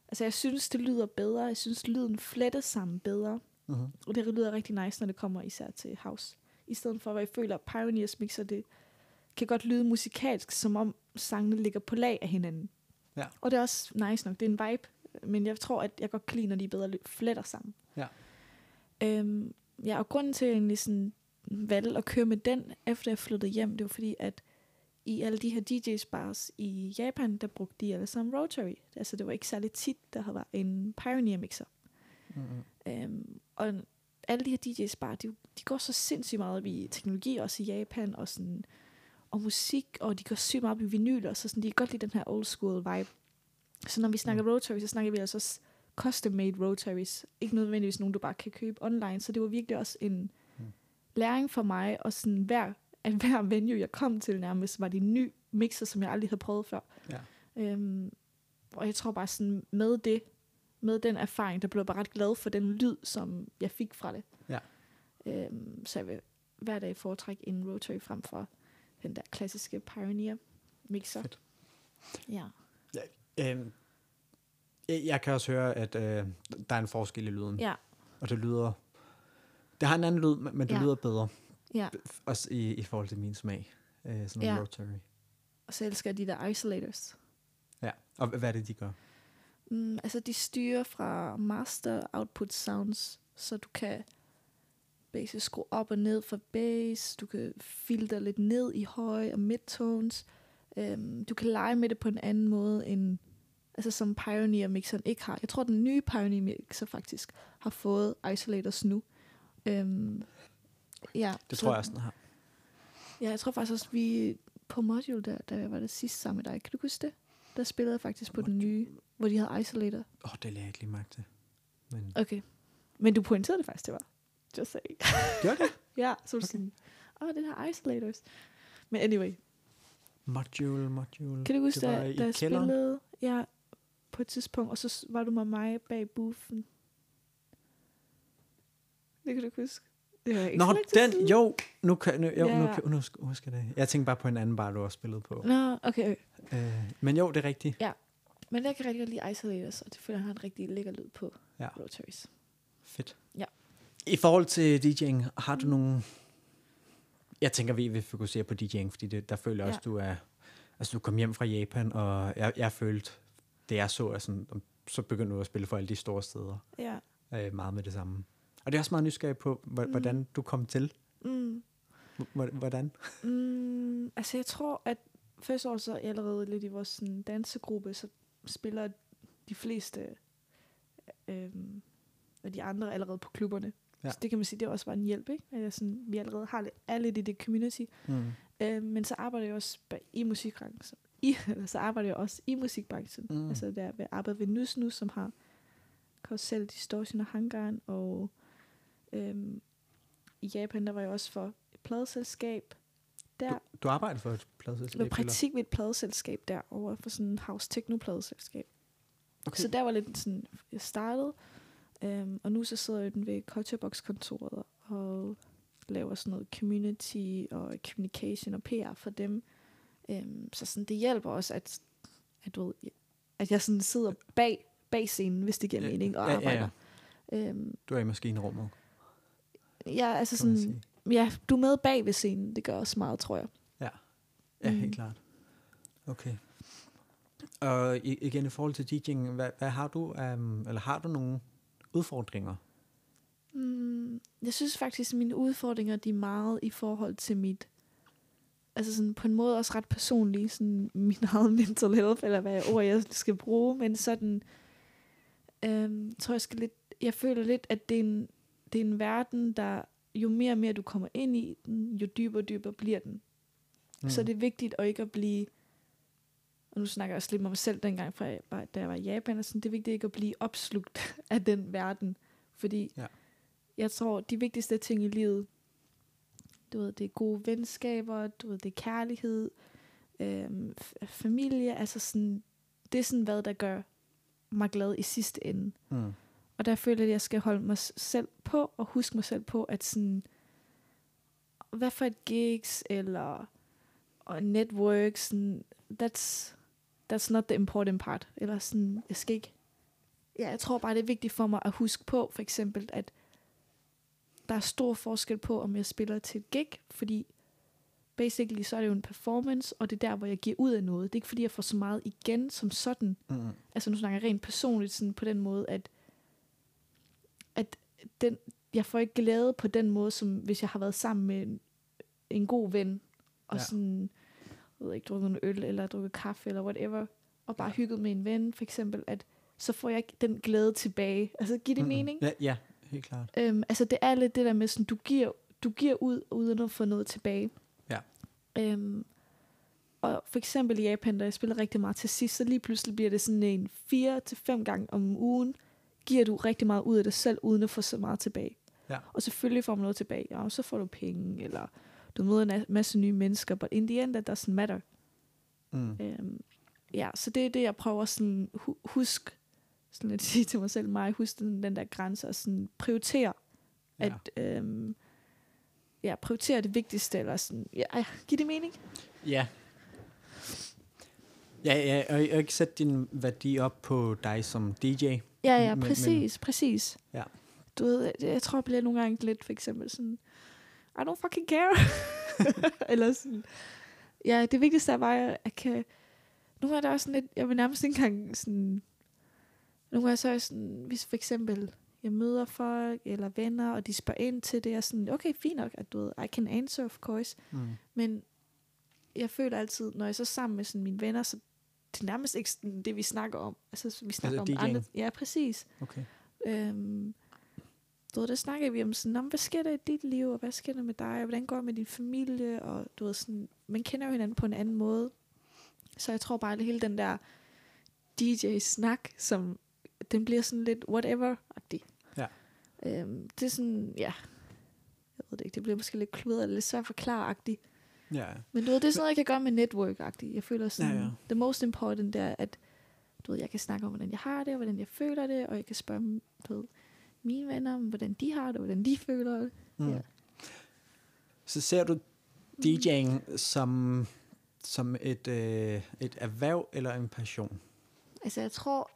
altså, jeg synes, det lyder bedre. Jeg synes, lyden fletter sammen bedre. Uh-huh. Og det lyder rigtig nice, når det kommer især til house. I stedet for, hvad jeg føler, Pioneers mixer, det kan godt lyde musikalsk, som om sangene ligger på lag af hinanden. Ja. Og det er også nice nok. Det er en vibe, men jeg tror, at jeg godt kan lide, når de er bedre fletter sammen. Ja. Øhm, ja, og grunden til, at jeg egentlig sådan valgte at køre med den, efter jeg flyttede hjem, det var fordi, at i alle de her DJ bars i Japan, der brugte de alle sammen Rotary. Altså, det var ikke særlig tit, der var en Pioneer mixer. Mm-hmm. Øhm, og alle de her DJ's bare, de, de går så sindssygt meget op i teknologi, også i Japan, og, sådan, og musik, og de går sygt meget op i vinyl, og så sådan, de kan godt lide den her old school vibe. Så når vi snakker mm. rotary, så snakker vi altså også custom-made rotaries. Ikke nødvendigvis nogen, du bare kan købe online. Så det var virkelig også en Mm. mm. læring for mig, og sådan hver, at <laughs> hver venue, jeg kom til nærmest, var det en ny mixer, som jeg aldrig havde prøvet før. Ja. Øhm, og jeg tror bare sådan, med det, med den erfaring, der blev jeg bare ret glad for den lyd, som jeg fik fra det. Ja. Øhm, så jeg vil hver dag foretrække en rotary frem for den der klassiske Pioneer mixer. Fedt. Ja. Øhm, jeg, jeg kan også høre, at øh, der er en forskel i lyden. Ja. Og det lyder... Det har en anden lyd, men det Ja. lyder bedre. Ja. Også i, i forhold til min smag. Øh, sådan en Ja. rotary. Og så elsker de der isolators. Ja. Og hvad er det, de gør? Mm, altså, de styrer fra master output sounds, så du kan basisk skrue op og ned for bass, du kan filtre lidt ned i høj og midtones, øhm, du kan lege med det på en anden måde end altså som Pioneer mixeren ikke har. Jeg tror, den nye Pioneer mixer faktisk har fået isolators nu. Øhm, ja, Det så- tror jeg også, den har. Ja, jeg tror faktisk også, vi på Module, der, der var det sidst sammen med dig. Kan du huske det? Der spillede jeg faktisk på den nye, hvor de havde isolator. Åh, oh, det lagde jeg ikke lige mærke til. Men Okay. Men du pointerede det faktisk, det var. Just say. gør det? <laughs> ja, så du sådan, åh, oh, den her isolators. Men anyway, Module, module. kan du huske, det da, da jeg spillede ja, på et tidspunkt, og så var du med mig bag boofen. Det kan du ikke huske. Det var ikke Nå, den, siden. jo, nu kan, nu, jo, nu, Ja. kan, nu sk- husker jeg det. Jeg tænkte bare på en anden bar, du også spillede på. Nå, okay. Øh, men jo, det er rigtigt. Men jeg kan rigtig godt lide isolators, og det føler jeg har en rigtig lækker lyd på Ja. rotaries. Fedt. Ja. I forhold til DJ'ing, har du nogle... Jeg tænker, vi vil fokusere på DJ'ing, fordi det, der føler jeg også, du er... Altså, du kom hjem fra Japan, og jeg, jeg følte, det jeg så, er sådan, så begyndte du at spille for alle de store steder. Ja. Øh, meget med det samme. Og det er også meget nysgerrig på, Mm. hvordan du kom til. Mm. Hvor- Hvordan? Mm, altså jeg tror, at første år så er allerede lidt i vores sådan, dansegruppe, så spiller de fleste øhm, af de andre allerede på klubberne. Ja. Så det kan man sige, det også bare en hjælp, ikke? At jeg sådan, vi allerede har lidt, er lidt i det community. Mm. Øhm, men så arbejder jeg også i musikbranchen. <laughs> I, eller så arbejder jeg også i musikbranchen. Mm. Altså der jeg arbejder ved Nus nu, som har Carousel Distortion og Hangaren, og øhm, i Japan, der var jeg også for et pladeselskab. Der, Du, du arbejder for et jeg var praktik ved et pladeselskab derovre, for sådan en house techno pladeselskab. Okay. Så der var lidt sådan, jeg startede, øhm, og nu så sidder jeg ved Culturebox kontoret og laver sådan noget community og communication og PR for dem. Øhm, så sådan, det hjælper også, at, at, du ved, at jeg sådan sidder bag, bag scenen, hvis det giver Ja, mening, og ja, ja, ja. arbejder. Øhm, Du er i maskinrummet, ja, altså sådan, ja, du er med bag ved scenen, det gør også meget, tror jeg. Ja, helt Mm. klart. Okay. Og igen i forhold til DJ'ing, hvad, hvad har du, um, eller har du nogle udfordringer? Mm, jeg synes faktisk, at mine udfordringer, de er meget i forhold til mit, altså sådan på en måde også ret personlige, sådan min <laughs> eget mental health, eller hvad ord jeg skal bruge, men sådan, øhm, tror jeg skal lidt, jeg føler lidt, at det er en, det er en verden, der jo mere og mere du kommer ind i den, jo dybere og dybere bliver den. Mm. Så er det vigtigt at ikke at blive, og nu snakker jeg også lidt med mig selv dengang, fra da jeg var i Japan, og sådan, det er vigtigt ikke at blive opslugt <laughs> af den verden, fordi Ja. jeg tror, de vigtigste ting i livet, du ved, det er gode venskaber, du ved, det er kærlighed, øhm, familie, altså sådan, det er sådan, hvad der gør mig glad i sidste ende. Mm. Og der føler jeg, at jeg skal holde mig selv på, og huske mig selv på, at sådan, hvad for et gigs, eller og network, sådan, that's, that's not the important part. Eller sådan, jeg skal ikke, ja, jeg tror bare, det er vigtigt for mig at huske på, for eksempel, at der er stor forskel på, om jeg spiller til et gig, fordi basically så er det jo en performance, og det er der, hvor jeg giver ud af noget. Det er ikke fordi, jeg får så meget igen som sådan. Mm. Altså nu snakker jeg rent personligt sådan på den måde, at, at den, jeg får ikke glæde på den måde, som hvis jeg har været sammen med en, en god ven, og Ja. sådan, ved ikke, drukket en øl, eller drukket kaffe, eller whatever, og bare hygget med en ven, for eksempel, at så får jeg den glæde tilbage. Altså, giver det Mm. mening? Ja, ja, helt klart. Øhm, altså det er lidt det der med, sådan, du giver, du giver ud, uden at få noget tilbage. Ja. Øhm, og for eksempel i Japan, da jeg spiller rigtig meget til sidst, så lige pludselig bliver det sådan en fire til fem gange om ugen, giver du rigtig meget ud af dig selv, uden at få så meget tilbage. Ja. Og selvfølgelig får man noget tilbage. Ja, så får du penge, eller du møder en masse nye mennesker, but in the end, that doesn't matter. Mm. Øhm, ja, så det er det, jeg prøver sådan, hu- husk, sådan at <laughs> sige til mig selv, mig, husk den, den der grænse, og sådan prioritere, Ja. at, øhm, ja, prioritere det vigtigste, eller sådan, ja, ja, giver det mening? Ja. Ja, ja, og og ikke sætte din værdi op på dig som DJ. Ja, ja, Men- men- præcis, præcis. Ja. Du ved, jeg, jeg tror, jeg bliver nogle gange lidt, for eksempel sådan, I don't fucking care. <laughs> Eller sådan. Ja, det vigtigste er bare, at jeg kan... Nogle gange er der også sådan lidt, jeg vil nærmest ikke engang sådan... Nogle gange så er jeg sådan, hvis for eksempel jeg møder folk eller venner, og de spørger ind til det, og sådan, okay, fint nok, at du ved, I can answer, of course. Mm. Men jeg føler altid, når jeg så er sammen med sådan mine venner, så det er nærmest ikke sådan det, vi snakker om. Altså, vi snakker Altså om andre... DJ'ing? Ja, præcis. Okay. Øhm, du ved, der snakker vi om sådan, "Nå, men hvad sker der i dit liv, og hvad sker der med dig, og hvordan går det med din familie, og du ved sådan, man kender jo hinanden på en anden måde. Så jeg tror bare, at hele den der DJ-snak, som, den bliver sådan lidt whatever-agtig. Ja. Øhm, det er sådan, ja, jeg ved det ikke, det bliver måske lidt kludret, eller lidt svært forklare-agtigt. Ja, Men du ved, det er sådan noget, jeg kan gøre med network-agtigt. Jeg føler sådan, Ja, ja. the most important er, at du ved, jeg kan snakke om, hvordan jeg har det, og hvordan jeg føler det, og jeg kan spørge du ved, mine venner om, hvordan de har det, hvordan de føler det. Mm. Ja. Så ser du DJ'ing som, som et, øh, et erhverv eller en passion? Altså, jeg tror,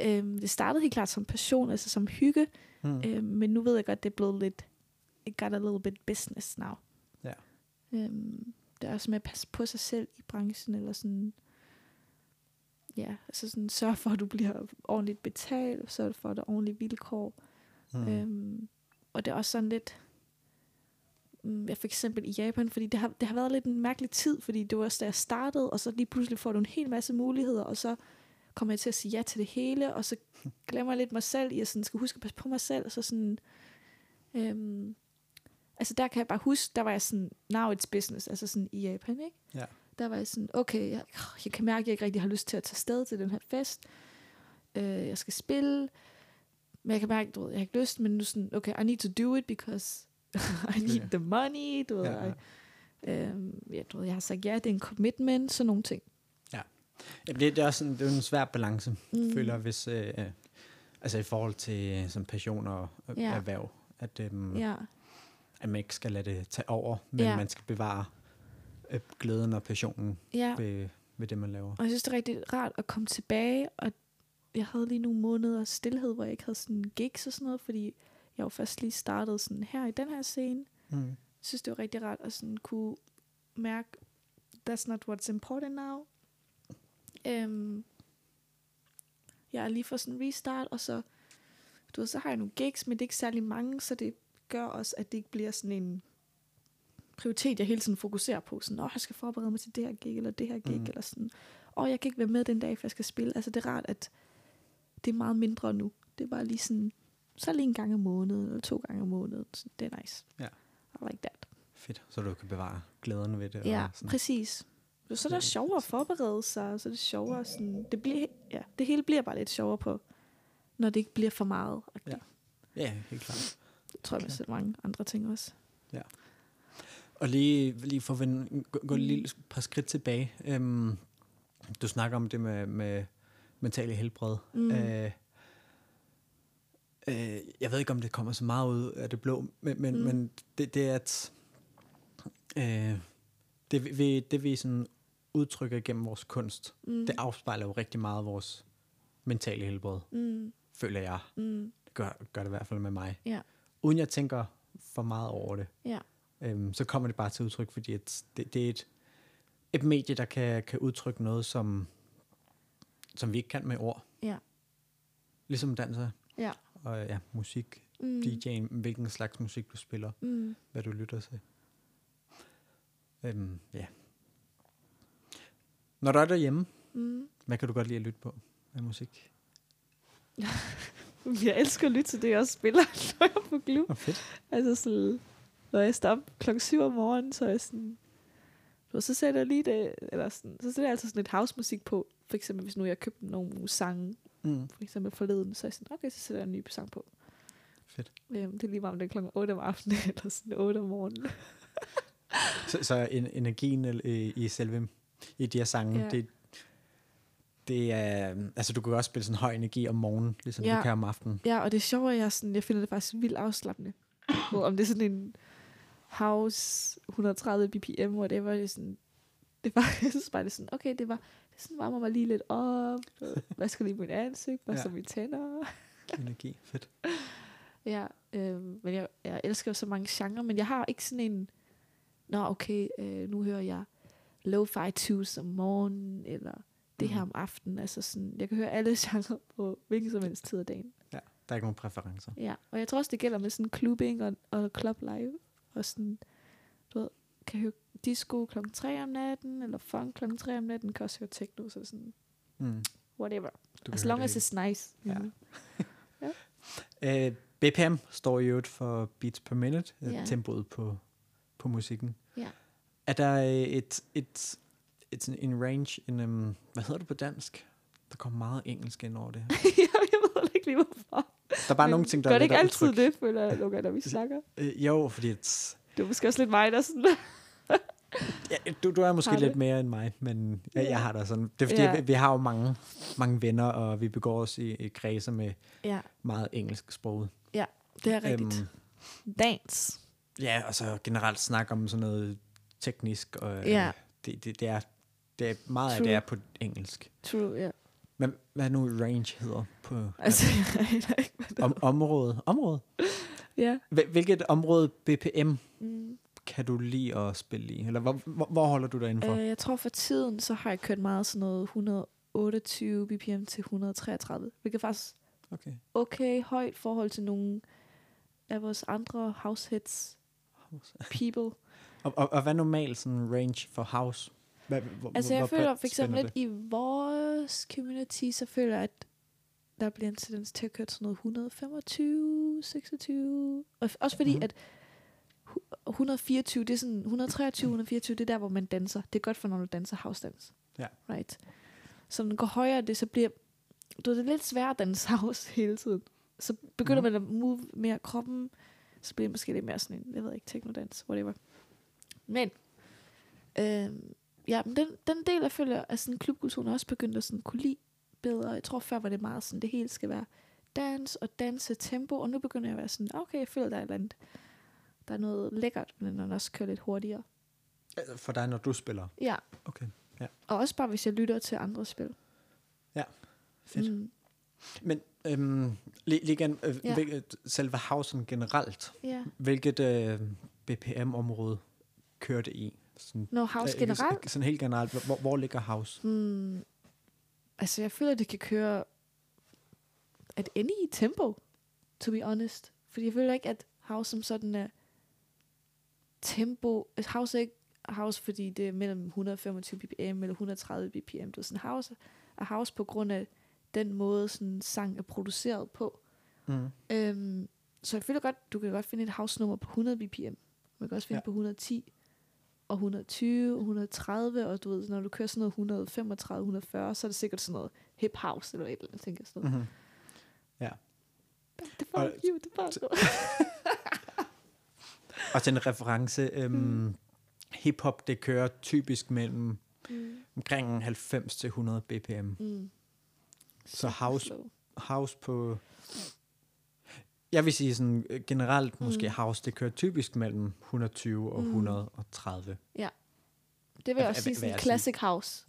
øhm, det startede helt klart som passion, altså som hygge, Mm. øhm, men nu ved jeg godt, det er blevet lidt, it got a little bit business now. Ja. Øhm, det er også med at passe på sig selv i branchen, eller sådan, ja, altså sådan sørge for, at du bliver ordentligt betalt, sørge for, at der er ordentlige vilkår. Mm. Øhm, og det er også sådan lidt, mm, ja, for eksempel i Japan, fordi det har, det har været lidt en mærkelig tid, fordi det var også da jeg startede, og så lige pludselig får du en hel masse muligheder, og så kommer jeg til at sige ja til det hele, og så glemmer jeg lidt mig selv at sådan, skal huske at passe på mig selv, og så sådan, øhm, altså der kan jeg bare huske, der var jeg sådan, now it's business, altså sådan i Japan, ikke? Ja. Der var jeg sådan, okay, jeg, jeg kan mærke, at jeg ikke rigtig har lyst til at tage sted til den her fest, øh, jeg skal spille, men jeg kan mærke, du ved, jeg har ikke lyst, men nu sådan, okay, I need to do it, because <laughs> I need Ja. the money, du ved, Ja, ja. ja. Øhm, ja, du ved, jeg har sagt ja, det er en commitment, sådan nogle ting. Jamen, det, det er også sådan, det er en svær balance, Mm. føler hvis, øh, øh, altså i forhold til øh, sådan passion og Ja. erhverv, at, øh, Ja, at man ikke skal lade det tage over, men Ja. ja. man skal bevare glæden og passionen ja. ved, ved det, man laver. Og jeg synes, det er rigtig rart at komme tilbage, og jeg havde lige nogle måneder stillhed, hvor jeg ikke havde sådan gigs og sådan noget, fordi jeg jo først lige startet sådan her i den her scene. Mm. Jeg synes, det var rigtig rart at sådan kunne mærke, that's not what's important now. Øhm, jeg er lige for sådan en restart, og så, du ved, så har jeg nogle gigs, men det er ikke særlig mange, så det gør også, at det ikke bliver sådan en prioritet, jeg hele tiden fokuserer på. Sådan, åh, jeg skal forberede mig til det her gig, eller det her gig, mm. eller sådan, åh, jeg kan ikke være med den dag, for jeg skal spille. Altså, det er rart, at det er meget mindre nu. Det bare lige sådan, så lige en gang om måneden, eller to gange om måneden. Så det er nice. Ja. I like that. Fedt, så du kan bevare glæden ved det. Ja, og sådan. præcis. Så er det sjovere at forberede sig, så er det sjovere sådan, det, bliver, ja, det hele bliver bare lidt sjovere på, når det ikke bliver for meget. Ja. Ja, helt klart. Det tror jeg, med så mange andre ting også. Og lige, lige for at vende, gå, gå Mm. et lille par skridt tilbage. Øhm, du snakker om det med, med mentale helbred. Mm. Øh, øh, jeg ved ikke, om det kommer så meget ud af det blå, men, men, Mm. mm. men det, det er at øh, det, vi- vi, det vi sådan udtrykker gennem vores kunst, Mm. det afspejler jo rigtig meget vores mentale helbred, Mm. føler jeg. Mm. Det gør, gør det i hvert fald med mig. Ja. Uden jeg tænker for meget over det, Ja. Øhm, så kommer det bare til udtryk, fordi at det, det er et, et medie, der kan, kan udtrykke noget, som, som vi ikke kan med ord. Ja. Ligesom danser Ja. og ja, musik, mm. DJ'en, hvilken slags musik du spiller, Mm. hvad du lytter til. Øhm, ja. Når du er derhjemme, Mm. hvad kan du godt lide at lytte på af musik? <laughs> Jeg elsker at lytte til det, jeg også spiller, <laughs> når jeg er på klub. Oh, fedt. Altså sådan, når jeg står op klokken 7 om morgenen, så er jeg sådan, ved, så sætter jeg lige det, eller sådan, så sætter jeg altså sådan lidt housemusik på. For eksempel, hvis nu jeg købte nogle sange, Mm. for eksempel forleden, så er jeg sådan, okay, så sætter jeg en ny sang på. Fedt. Øhm, det er lige meget om det er klokken 8 om aftenen, <laughs> eller sådan 8 om morgenen. <laughs> Så, så en, energien i, i selve i de her sange, Ja. det, det er, altså du kan også spille sådan høj energi om morgenen, ligesom ja. Du kan om aftenen. Ja, og det er sjovt, at jeg, sådan, jeg finder det faktisk vildt afslappende. <coughs> Om det er sådan en house 130 bpm, whatever, det sådan, det var, <laughs> jeg synes bare, det sådan, okay, det var, det sådan varmer mig lige lidt op, hvad skal lige mit ansigt, hvad Ja. så mine tænder. Energi, fedt. Ja, øh, men jeg, jeg elsker jo så mange genrer, men jeg har ikke sådan en, nå okay, øh, nu hører jeg lo-fi tunes om morgenen, eller det her Mhm. om aftenen, altså sådan, jeg kan høre alle <laughs> genrer på hvilken som helst tid af dagen. Ja, der er ikke nogen præferencer. Ja, og jeg tror også, det gælder med sådan clubbing og, og club live. Og sådan, du ved, kan høre disco klokken 3 om natten, eller funk klokken 3 om natten, kan også høre techno, så sådan, Mm. whatever. Du As long as it's nice. Ja. Mhm. hele. <laughs> Øh, BPM står i øvrigt for beats per minute, Ja. ja. tempoet på, på musikken. Ja. Er der øh, et, et, et, sådan en range, en, um, hvad hedder det på dansk? Der kommer meget engelsk ind over det. <laughs> ja, jeg ved ikke lige, hvorfor. Der er bare nogle ting, der Gør er det ikke af altid udtryk. det, føler jeg nogle gange, når vi snakker? Øh, jo, fordi Det er måske også lidt mig, der sådan... ja, du, du er måske lidt mere end mig, men jeg, Ja. jeg har da sådan. Det er fordi, Ja. ja. vi, vi har jo mange, mange venner, og vi begår os i, i kredser med ja, meget engelsk sprog. det er rigtigt. Um, Dance. ja, og så generelt snak om sådan noget teknisk, og Ja. øh, det, det, det, er, det er meget af True. det er på engelsk. True, ja. Men hvad nu range hedder på Altså, jeg aner ikke, hvad det om, område? Område? Ja. Hvil- Hvilket område BPM Mm. kan du lide at spille i? Eller hvor, hvor, hvor holder du dig indenfor? Øh, jeg tror for tiden, så har jeg kørt meget sådan noget 128 bpm til 133, hvilket er faktisk Okay. okay højt forhold til nogle af vores andre house hits people. <laughs> Og, og, og hvad er normalt sådan range for house? Hvad, hvor, Altså jeg hvor føler for eksempel lidt i vores community, så føler jeg, at der bliver en tendens til at køre sådan noget 125, 26. Og også fordi, Mhm. mm-hmm. at hu- 124, det er sådan, 123, 124, det er der, hvor man danser. Det er godt for, når du danser house dance. Ja. Right. Så når den går højere, det så bliver, du det er lidt svært at danse house <laughs> hele tiden. Så begynder Mhm. man at move mere kroppen, så bliver det måske lidt mere sådan en, jeg ved ikke, teknodans, whatever. Men, øhm, ja, men den, den del, jeg føler, at sådan klubkulturen også begyndt at sådan kunne lide bedre. Jeg tror før var det meget sådan, det hele skal være dans og danse tempo, og nu begynder jeg at være sådan, okay, jeg føler, der er andet, der er noget lækkert, men den også kører lidt hurtigere. Øh, For dig, når du spiller? Ja, Okay, og også bare, hvis jeg lytter til andre spil. fedt. Mm. Men øhm, lige, lige igen, øh, Ja. ja. hvilket, selve housen generelt, ja. hvilket øh, BPM-område kører det i? Sådan, Når house øh, generelt, Sådan helt generelt, hvor, hvor ligger house? Hmm. Altså, jeg føler, det kan køre at ende i tempo, to be honest. Fordi jeg føler ikke, at house som sådan er tempo. Altså, house er ikke house, fordi det er mellem 125 bpm eller 130 bpm. Det er sådan house er house på grund af den måde, sådan sang er produceret på. Mm. Øhm, så jeg føler godt, du kan godt finde et house-nummer på 100 bpm. Man kan også finde ja. på 110 og 120 og 130, og du ved, når du kører sådan noget 135, 140, så er det sikkert sådan noget hip house eller et eller andet, tænker jeg sådan noget. Mm-hmm. Det er bare Og- cute, det bare så. <laughs> Og til en reference, øhm, Mm. hip-hop, det kører typisk mellem Mm. omkring 90 til 100 bpm. Mm. Så house- slow. House på... Jeg vil sige sådan øh, generelt måske Mm. house, det kører typisk mellem 120 og Mm. 130. Det vil jeg også sige sådan classic house.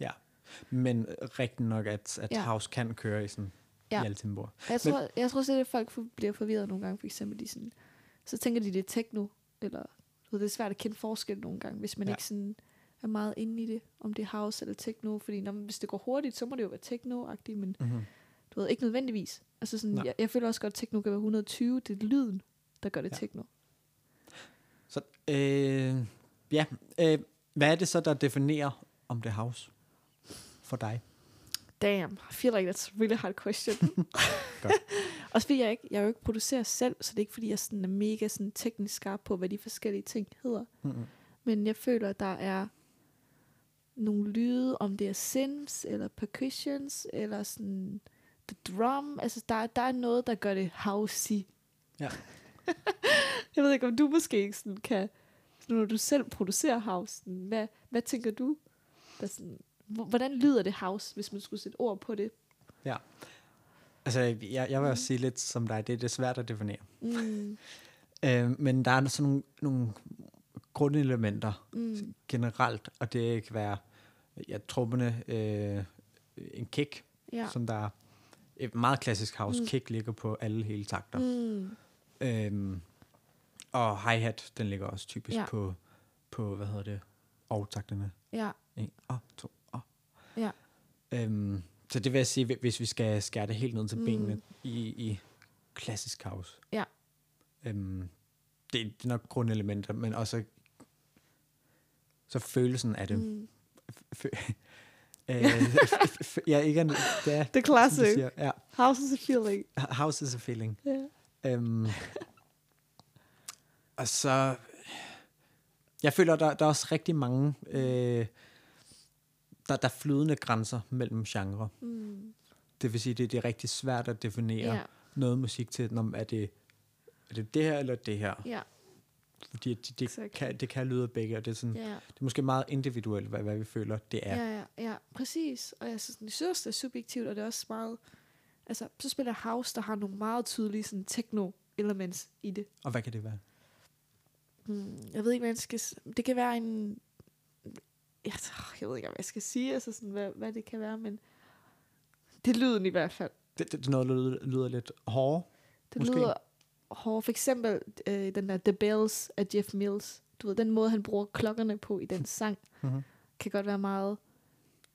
Men rigtigt nok, at, at Ja. house kan køre i sådan Ja. i alle tempoer. Jeg tror, jeg tror selv, at folk bliver forvirret nogle gange, for eksempel. De sådan, så tænker de, det er techno, eller ved, det er svært at kende forskel nogle gange, hvis man Ja. ja. ikke sådan er meget inde i det, om det er house eller techno, fordi når, hvis det går hurtigt, så må det jo være techno-agtigt, men Mm-hmm. Du ved, ikke nødvendigvis. Altså sådan, Nej. jeg, jeg, føler også godt, at techno kan være 120, det er lyden, der gør det Ja. techno. Så øh, ja, øh, hvad er det så, der definerer, om det house for dig? Damn, I feel like that's a really hard question. <laughs> Godt. <laughs> Også fordi jeg, ikke, jeg er jo ikke producerer selv, så det er ikke fordi, jeg sådan er mega sådan teknisk skarp på, hvad de forskellige ting hedder. Mm-hmm. Men jeg føler, at der er nogle lyde, om det er synths, eller percussions, eller sådan the drum. Altså, der, der er noget, der gør det housey. Ja. <laughs> jeg ved ikke, om du måske ikke sådan kan, når du selv producerer house, sådan, hvad, hvad tænker du, der sådan Hvor- Hvordan lyder det house, hvis man skulle sætte ord på det? Altså, jeg, jeg vil også sige lidt som dig, det er det svært at definere. Mm, Øh, men der er sådan nogle, nogle grundelementer mm, generelt, og det kan være, ja, trupperne, øh, en kick, ja. ja. som der er et meget klassisk house. Mm. Kick ligger på alle hele takter. Mm. Øhm, og hi-hat, den ligger også typisk Ja. på, på, hvad hedder det, og takterne. ja. En, og, to, og. Ja. Øhm, så det vil jeg sige, hvis vi skal skære det helt ned til mm. benene i, i klassisk house. Ja. Øhm, det, det er nok grundelementer, men også så følelsen af det. Mm. Øh, <laughs> ja, igen, det er, The classic. siger, ja, House is a feeling. house is a feeling. Ja. Øhm, <laughs> og så, jeg føler, der, der er også rigtig mange, øh, der, der er flydende grænser mellem genre. Mm. Det vil sige, det, det er rigtig svært at definere Ja, noget musik til, om er det, er det det her eller det her. ja, Fordi det, det, Exakt. kan, det kan lyde begge, og det er, sådan, ja. det er måske meget individuelt, hvad, hvad vi føler, det er. Ja, ja, ja, præcis. Og jeg synes, jeg synes, det er subjektivt, og det er også meget... Altså, så spiller House, der har nogle meget tydelige sådan, techno-elements i det. Og hvad kan det være? Hmm, jeg ved ikke, hvad jeg skal... Det kan være en... Jeg, jeg ved ikke, hvad jeg skal sige, altså sådan, hvad, hvad det kan være, men... Det er lyden i hvert fald. Det, det, det er noget, der lyder, lyder lidt hårdere. Det Måske. lyder hårdt. For eksempel øh, den der The Bells af Jeff Mills. Du ved, den måde, han bruger klokkerne på i den sang, Mm-hmm. kan godt være meget...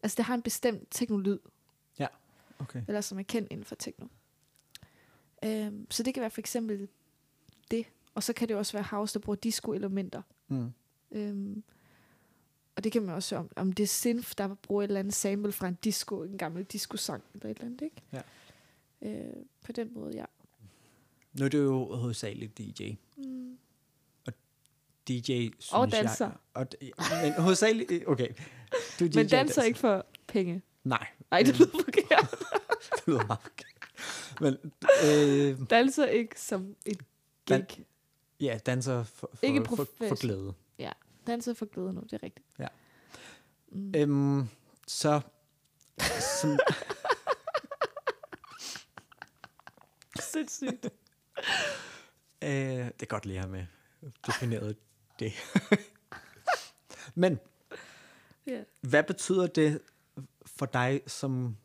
Altså, det har en bestemt teknolyd, Okay. eller som er kendt inden for techno. Øhm, så det kan være for eksempel det. Og så kan det også være house, der bruger disco-elementer. Mm. Øhm, og det kan man også om, om det er synth, der bruger et eller andet sample fra en disco, en gammel disco-sang eller et eller andet, ikke? Ja. Øh, på den måde, ja. Nu er det jo hovedsageligt DJ. Mm. DJ, synes Og danser. Jeg, og, men hovedsageligt, okay. Du Men DJ, danser ikke for penge. Nej, Ej, det lyder forkert. <laughs> det lyder meget. Men øh, danser ikke som et Dan- gig. ja, danser for, for, Ikke for, for glæde. Danser for glæde nu, det er rigtigt. Ja. Mm. Øhm, så, <laughs> som, <laughs> Sindssygt. <laughs> øh, det er godt lige her med defineret det. <laughs> Men ja. hvad betyder det for dig som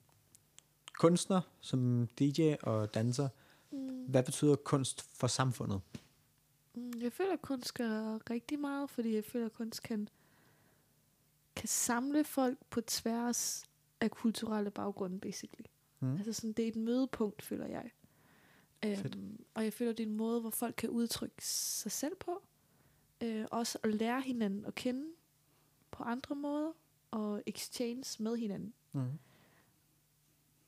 kunstner, som DJ og danser? Mm. Hvad betyder kunst for samfundet? Mm, Jeg føler, at kunst gør rigtig meget, fordi jeg føler, at kunst kan, kan samle folk på tværs af kulturelle baggrunde, basically. Mm. Altså sådan, det er et mødepunkt, føler jeg. Fedt. Øhm, og jeg føler, det er en måde, hvor folk kan udtrykke sig selv på. Øh, også at lære hinanden at kende på andre måder, og exchange med hinanden. Mm.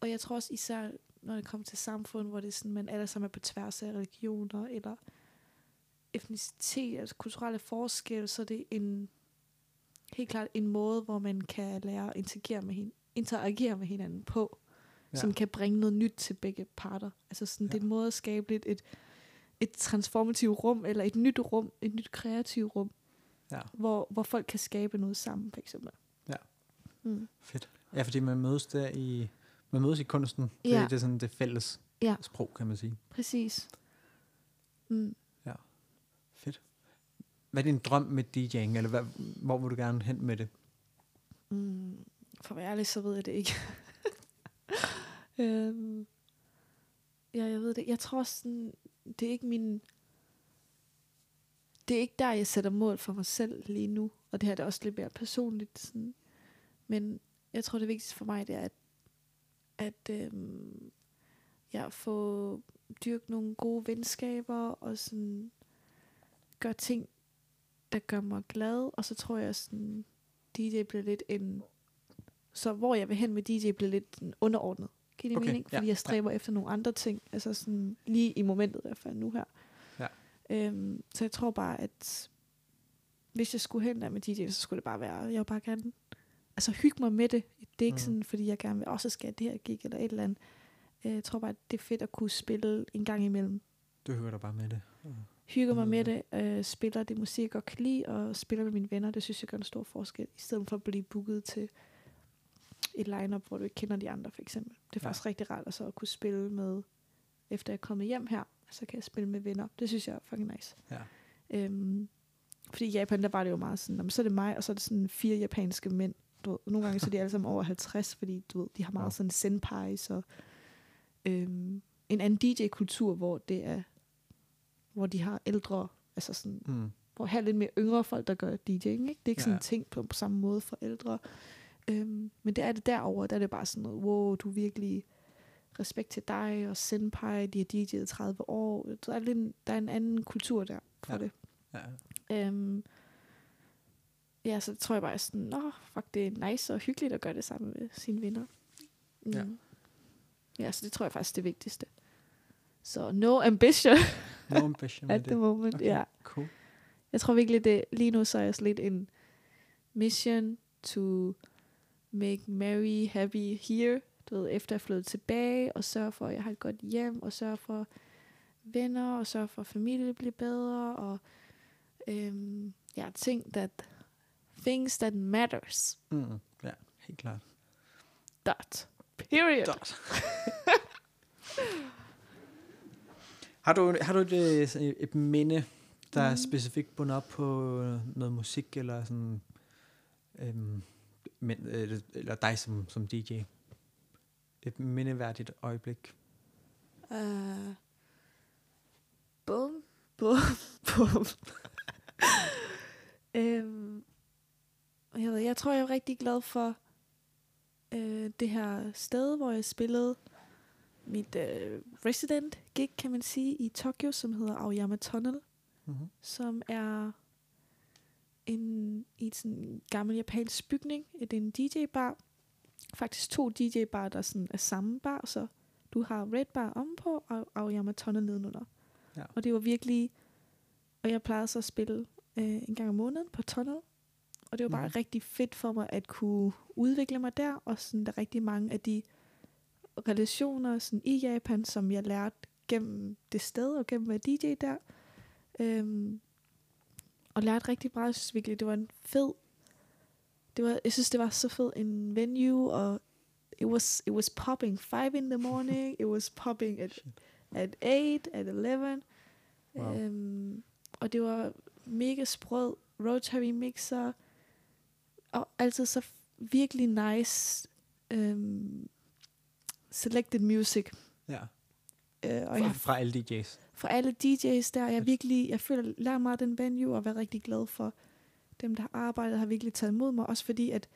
Og jeg tror også især, når det kommer til samfund, hvor det er sådan, man alle sammen er på tværs af religioner, eller etnicitet, altså kulturelle forskelle, så er det en, helt klart en måde, hvor man kan lære at interagere med, hin- interagere med hinanden på, ja. Ja. som kan bringe noget nyt til begge parter. Altså sådan, ja. det er en måde at skabe lidt et, et transformativt rum, eller et nyt rum, et nyt kreativt rum, Ja. hvor, hvor folk kan skabe noget sammen, for eksempel. Ja. Mm. Fedt. Ja, fordi man mødes der i, man mødes i kunsten. Det, Ja. det er sådan det fælles Ja. sprog, kan man sige. Præcis. Mm. Fedt. Hvad er din drøm med DJ'ing, eller hvad, hvor vil du gerne hen med det? Mm, for at være ærlig, så ved jeg det ikke. <laughs> øhm, ja, jeg ved det. Jeg tror sådan, det er ikke min... Det er ikke der, jeg sætter mål for mig selv lige nu. Og det her det er også lidt mere personligt. Sådan. Men jeg tror, det vigtigste for mig, det er, at, at øhm, jeg får dyrket nogle gode venskaber, og sådan gør ting, der gør mig glad. Og så tror jeg, sådan, DJ bliver lidt en... Så hvor jeg vil hen med DJ bliver lidt en underordnet. Kan det Okay, mening? ja, Fordi jeg stræber efter nogle andre ting. Altså sådan lige i momentet i hvert fald nu her. Ja. Øhm, så jeg tror bare, at hvis jeg skulle hen der med DJ, så skulle det bare være, jeg vil bare gerne altså hygge mig med det. Det er ikke Mm. mm. sådan, fordi jeg gerne vil også skal det her gig eller et eller andet. Øh, Jeg tror bare, at det er fedt at kunne spille en gang imellem. Du hører dig bare med det. Hygger mig Mm. med det, øh, spiller det musik, jeg godt kan lide, og spiller med mine venner. Det synes jeg gør en stor forskel, i stedet for at blive booket til et line-up, hvor du ikke kender de andre, for eksempel. Det er Ja. faktisk rigtig rart at så at kunne spille med, efter jeg er kommet hjem her, så kan jeg spille med venner. Det synes jeg er fucking nice. Ja. Øhm, fordi i Japan, der var det jo meget sådan, "Nå, men så er det mig, og så er det sådan fire japanske mænd. Du ved, nogle gange så er de alle sammen over 50, fordi du ved, de har meget Wow. sådan senpais og øhm, en anden DJ-kultur, hvor det er, hvor de har ældre, altså sådan, Mm. hvor her er lidt mere yngre folk, der gør DJ'ing, ikke? Det er ikke sådan Ja. en ting på, på samme måde for ældre. Øhm, men det er det derover, der er det bare sådan noget, wow, du er virkelig respekt til dig, og senpai, de har DJ'et 30 år. Der er, lidt, der er en anden kultur der for Ja. det. Ja. Øhm, ja, så tror jeg bare sådan, nå, fuck, det er nice og hyggeligt at gøre det sammen med sine venner. Mm. Ja. ja, så det tror jeg faktisk er det vigtigste. Så no ambition <laughs> No ambition at the det. moment, Okay. ja. Cool. Jeg tror virkelig, det lige nu så er jeg lidt en mission to make Mary happy here. Du ved, efter er flyttet tilbage, og sørge for, at jeg har et godt hjem, og sørge for venner, og sørge for, at familien bliver bedre, og øhm, ja, ting that, things that matters. Mm. Ja, helt klart. Dot. Period. Dot. har du, har du et, øh, et, minde, der er Mm. specifikt bundet op på noget musik, eller sådan, øhm, men, eller, eller dig som, som DJ? Et mindeværdigt øjeblik. Uh, bum, bum, <laughs> bum. øhm, jeg, ved, jeg tror, jeg er rigtig glad for øh, det her sted, hvor jeg spillede mit øh, resident gig, kan man sige, i Tokyo, som hedder Aoyama Tunnel, Mm-hmm. som er en, i sådan en gammel japansk bygning. Det er en DJ-bar. Faktisk to DJ-bar, der sådan er samme bar, så du har Red Bar ovenpå og Aoyama Tunnel nedenunder. Ja. Og det var virkelig... Og jeg plejede så at spille øh, en gang om måneden på Tunnel. Og det var bare Mhm. rigtig fedt for mig at kunne udvikle mig der. Og sådan, der er rigtig mange af de relationer sådan, i Japan, som jeg lærte gennem det sted og gennem at DJ der. Øhm, og lærte rigtig meget. Jeg synes virkelig, det var en fed... Det var, jeg synes, det var så fed en venue, og it was, it was popping 5 in the morning, it was popping at, at 8, at 11. Wow. Øhm, og det var mega sprød rotary mixer, og altid så virkelig nice øhm, selected music. Ja, Øh, og fra, jeg, fra alle DJ's. For alle DJ's der, jeg virkelig, jeg føler, lærer meget den venue, og været rigtig glad for dem, der har arbejdet, har virkelig taget imod mig, også fordi, at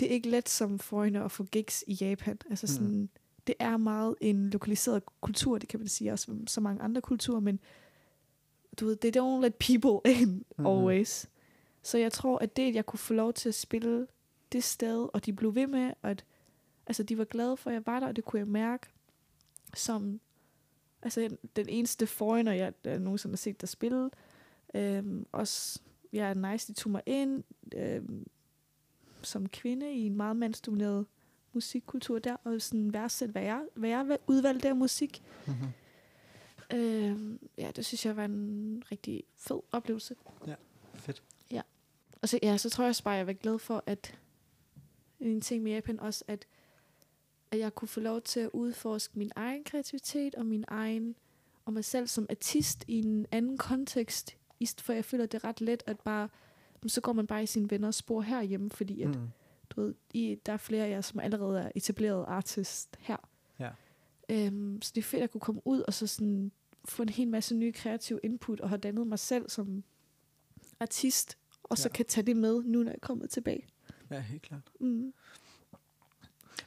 det er ikke let som foreigner at få gigs i Japan. Altså Mhm. sådan, det er meget en lokaliseret kultur, det kan man sige, også som så mange andre kulturer, men du ved, they don't let people <laughs> in Mhm. always. Så jeg tror, at det, at jeg kunne få lov til at spille det sted, og de blev ved med, og at altså, de var glade for, at jeg var der, og det kunne jeg mærke som altså, den eneste foreigner, jeg der nogensinde har set der spille. Øhm, også, jeg er nice, de tog mig ind øhm, som kvinde i en meget mandsdomineret musikkultur der, og sådan værdsætte, hvad jeg, hvad jeg udvalgte af musik. Mm-hmm. Øhm, ja, det synes jeg var en rigtig fed oplevelse. Fedt. Og så, ja, så tror jeg også bare, jeg var glad for, at en ting med Japan også, at, at jeg kunne få lov til at udforske min egen kreativitet og min egen, og mig selv som artist i en anden kontekst, for jeg føler, det er ret let at bare, så går man bare i sine venners spor herhjemme, fordi at, Mm. du ved, I, der er flere af jer, som allerede er etableret artist her. Ja. Øhm, så det er fedt at kunne komme ud og så sådan få en hel masse nye kreative input, og have dannet mig selv som artist, og så Ja. kan tage det med, nu når jeg er kommet tilbage. Ja, helt klart. Mm.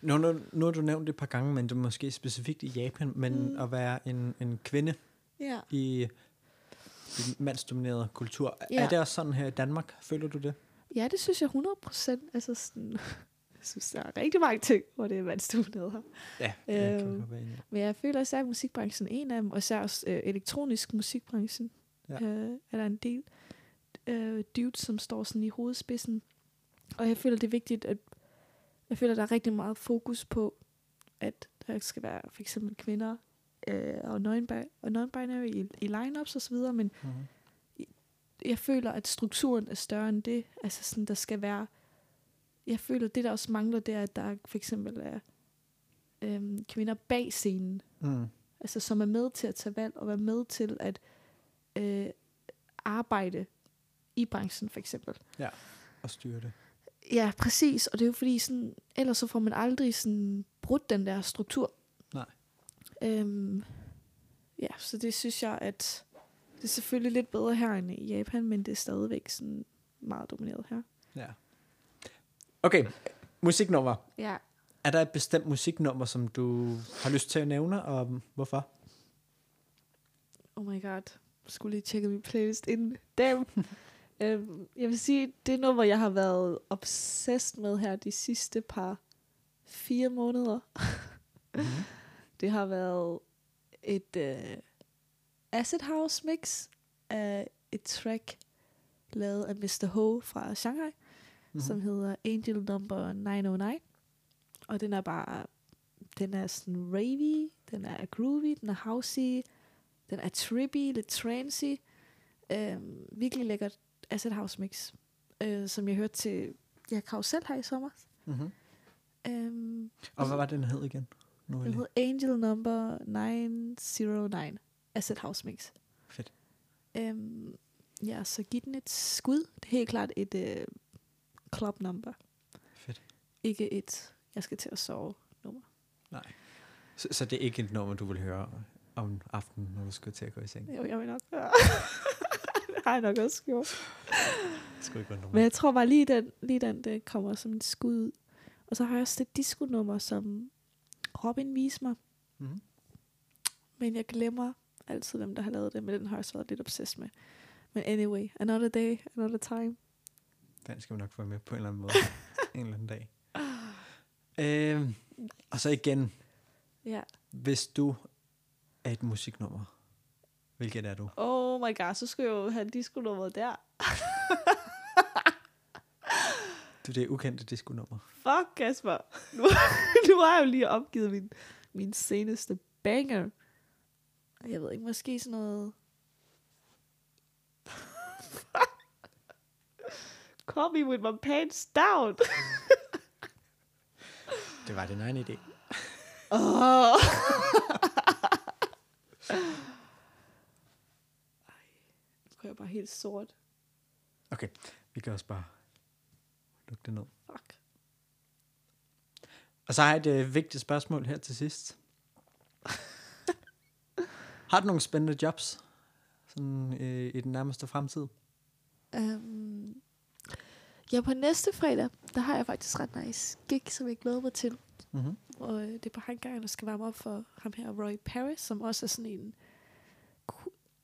Nu, nu, nu har du nævnt det et par gange, men det er måske specifikt i Japan, men Mm. at være en, en kvinde Ja. i, i mandsdomineret kultur. Ja. Er det også sådan her i Danmark? Føler du det? ja, det synes jeg 100 procent. Altså sådan, <laughs> jeg synes, der er rigtig mange ting, hvor det er vandstudiet her. Ja, jeg kan kan være. Men jeg føler især, at musikbranchen er en af dem, og især også øh, elektronisk musikbranchen. Ja. Øh, er der en del øh, dudes, som står sådan i hovedspidsen. Og jeg føler, det er vigtigt, at jeg føler, der er rigtig meget fokus på, at der skal være for eksempel kvinder øh, og non-binary i, i lineups og så videre, men Mm-hmm. jeg føler, at strukturen er større end det. Altså sådan, der skal være jeg føler, det der også mangler, det er, at der for eksempel er øhm, kvinder bag scenen, Mm. altså som er med til at tage valg, og være med til at øh, arbejde i branchen, for eksempel. Og styre det. Ja, præcis. Og det er jo fordi, sådan, ellers så får man aldrig sådan brudt den der struktur. Nej. Øhm, ja, så det synes jeg, at det er selvfølgelig lidt bedre her end i Japan, men det er stadigvæk sådan meget domineret her. Ja. Okay, musiknummer. Ja. Er der et bestemt musiknummer, som du har lyst til at nævne, og hvorfor? Oh my god. Jeg skulle lige tjekke min playlist inden. Damn. <laughs> øhm, jeg vil sige, det nummer, jeg har været obsessed med her de sidste par fire måneder, Mm-hmm. <laughs> det har været et uh, acid house mix af et track lavet af Mr. Ho fra Shanghai, mm-hmm. som hedder Angel Number 909. Og den er bare, den er sådan ravey, den er groovy, den er housey, den er trippy, lidt trancy. Øhm, virkelig lækkert acid house mix, øh, som jeg hørte til ja, Karusel her i sommer. Mm-hmm. Øhm, Og hvad var den hed igen? Nu den jeg hedder Angel Number 909 Acid House Mix. Fedt. Øhm, ja, så giv den et skud. Det er helt klart et øh, club number. Fedt. Ikke et, jeg skal til at sove nummer. Så, så det er ikke et nummer, du vil høre om aftenen, når du skal til at gå i seng? Jo, jeg vil nok gøre. <laughs> har jeg nok også gjort. Det skulle ikke være nummer. Men jeg tror bare lige den, lige den det kommer som et skud ud. Og så har jeg også det disco-nummer, som Robin viste mig. Mm-hmm. Men jeg glemmer altid, hvem der har lavet det. Men den har jeg også været lidt obsessed med. Men anyway, another day, another time. Den skal vi nok få med på en eller anden måde. <laughs> en eller anden dag. Øhm, og så igen, Ja. hvis du er et musiknummer, hvilket er du? Oh my god, så skulle jeg jo have disco-nummeret der. <laughs> Du er det ukendte disco-nummer. Fuck, Kasper. Nu, <laughs> nu har jeg jo lige opgivet min, min seneste banger. Jeg ved ikke, måske sådan noget... <laughs> Call me with my pants down. Det var din egen idé. Oh. Jeg bare helt sort. Okay, vi kan også bare lukke det ned. Fuck. Og så har jeg et øh, vigtigt spørgsmål her til sidst. <laughs> har du nogle spændende jobs sådan, øh, i den nærmeste fremtid? Um, ja, på næste fredag, der har jeg faktisk ret nice gig, som jeg glæder mig til. Mm-hmm. Og øh, det er på Hangar, der skal varme op for ham her, Roy Paris, som også er sådan en,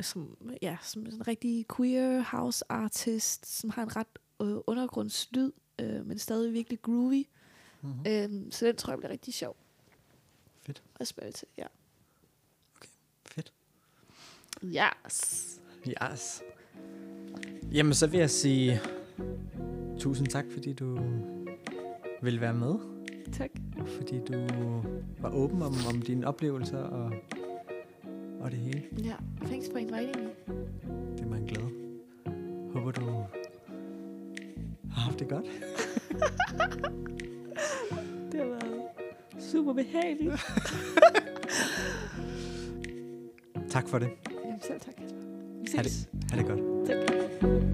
som, ja, som en rigtig queer house artist, som har en ret øh, undergrundslyd, øh, men stadig virkelig groovy. Mm-hmm. Øhm, så den tror jeg bliver rigtig sjov. Fedt. at spille til, ja. Fedt. Yes. Yes. Jamen, så vil jeg sige tusind tak, fordi du vil være med. Tak. Fordi du var åben om, om dine oplevelser og, og det hele. Ja, thanks for inviting me. Det er mig en glæde. Håber, du har haft det godt. <laughs> Det har været super behageligt. Tak for det. Jamen selv tak, Kasper. Vi Ha' det, ses. ha' det godt. Tak.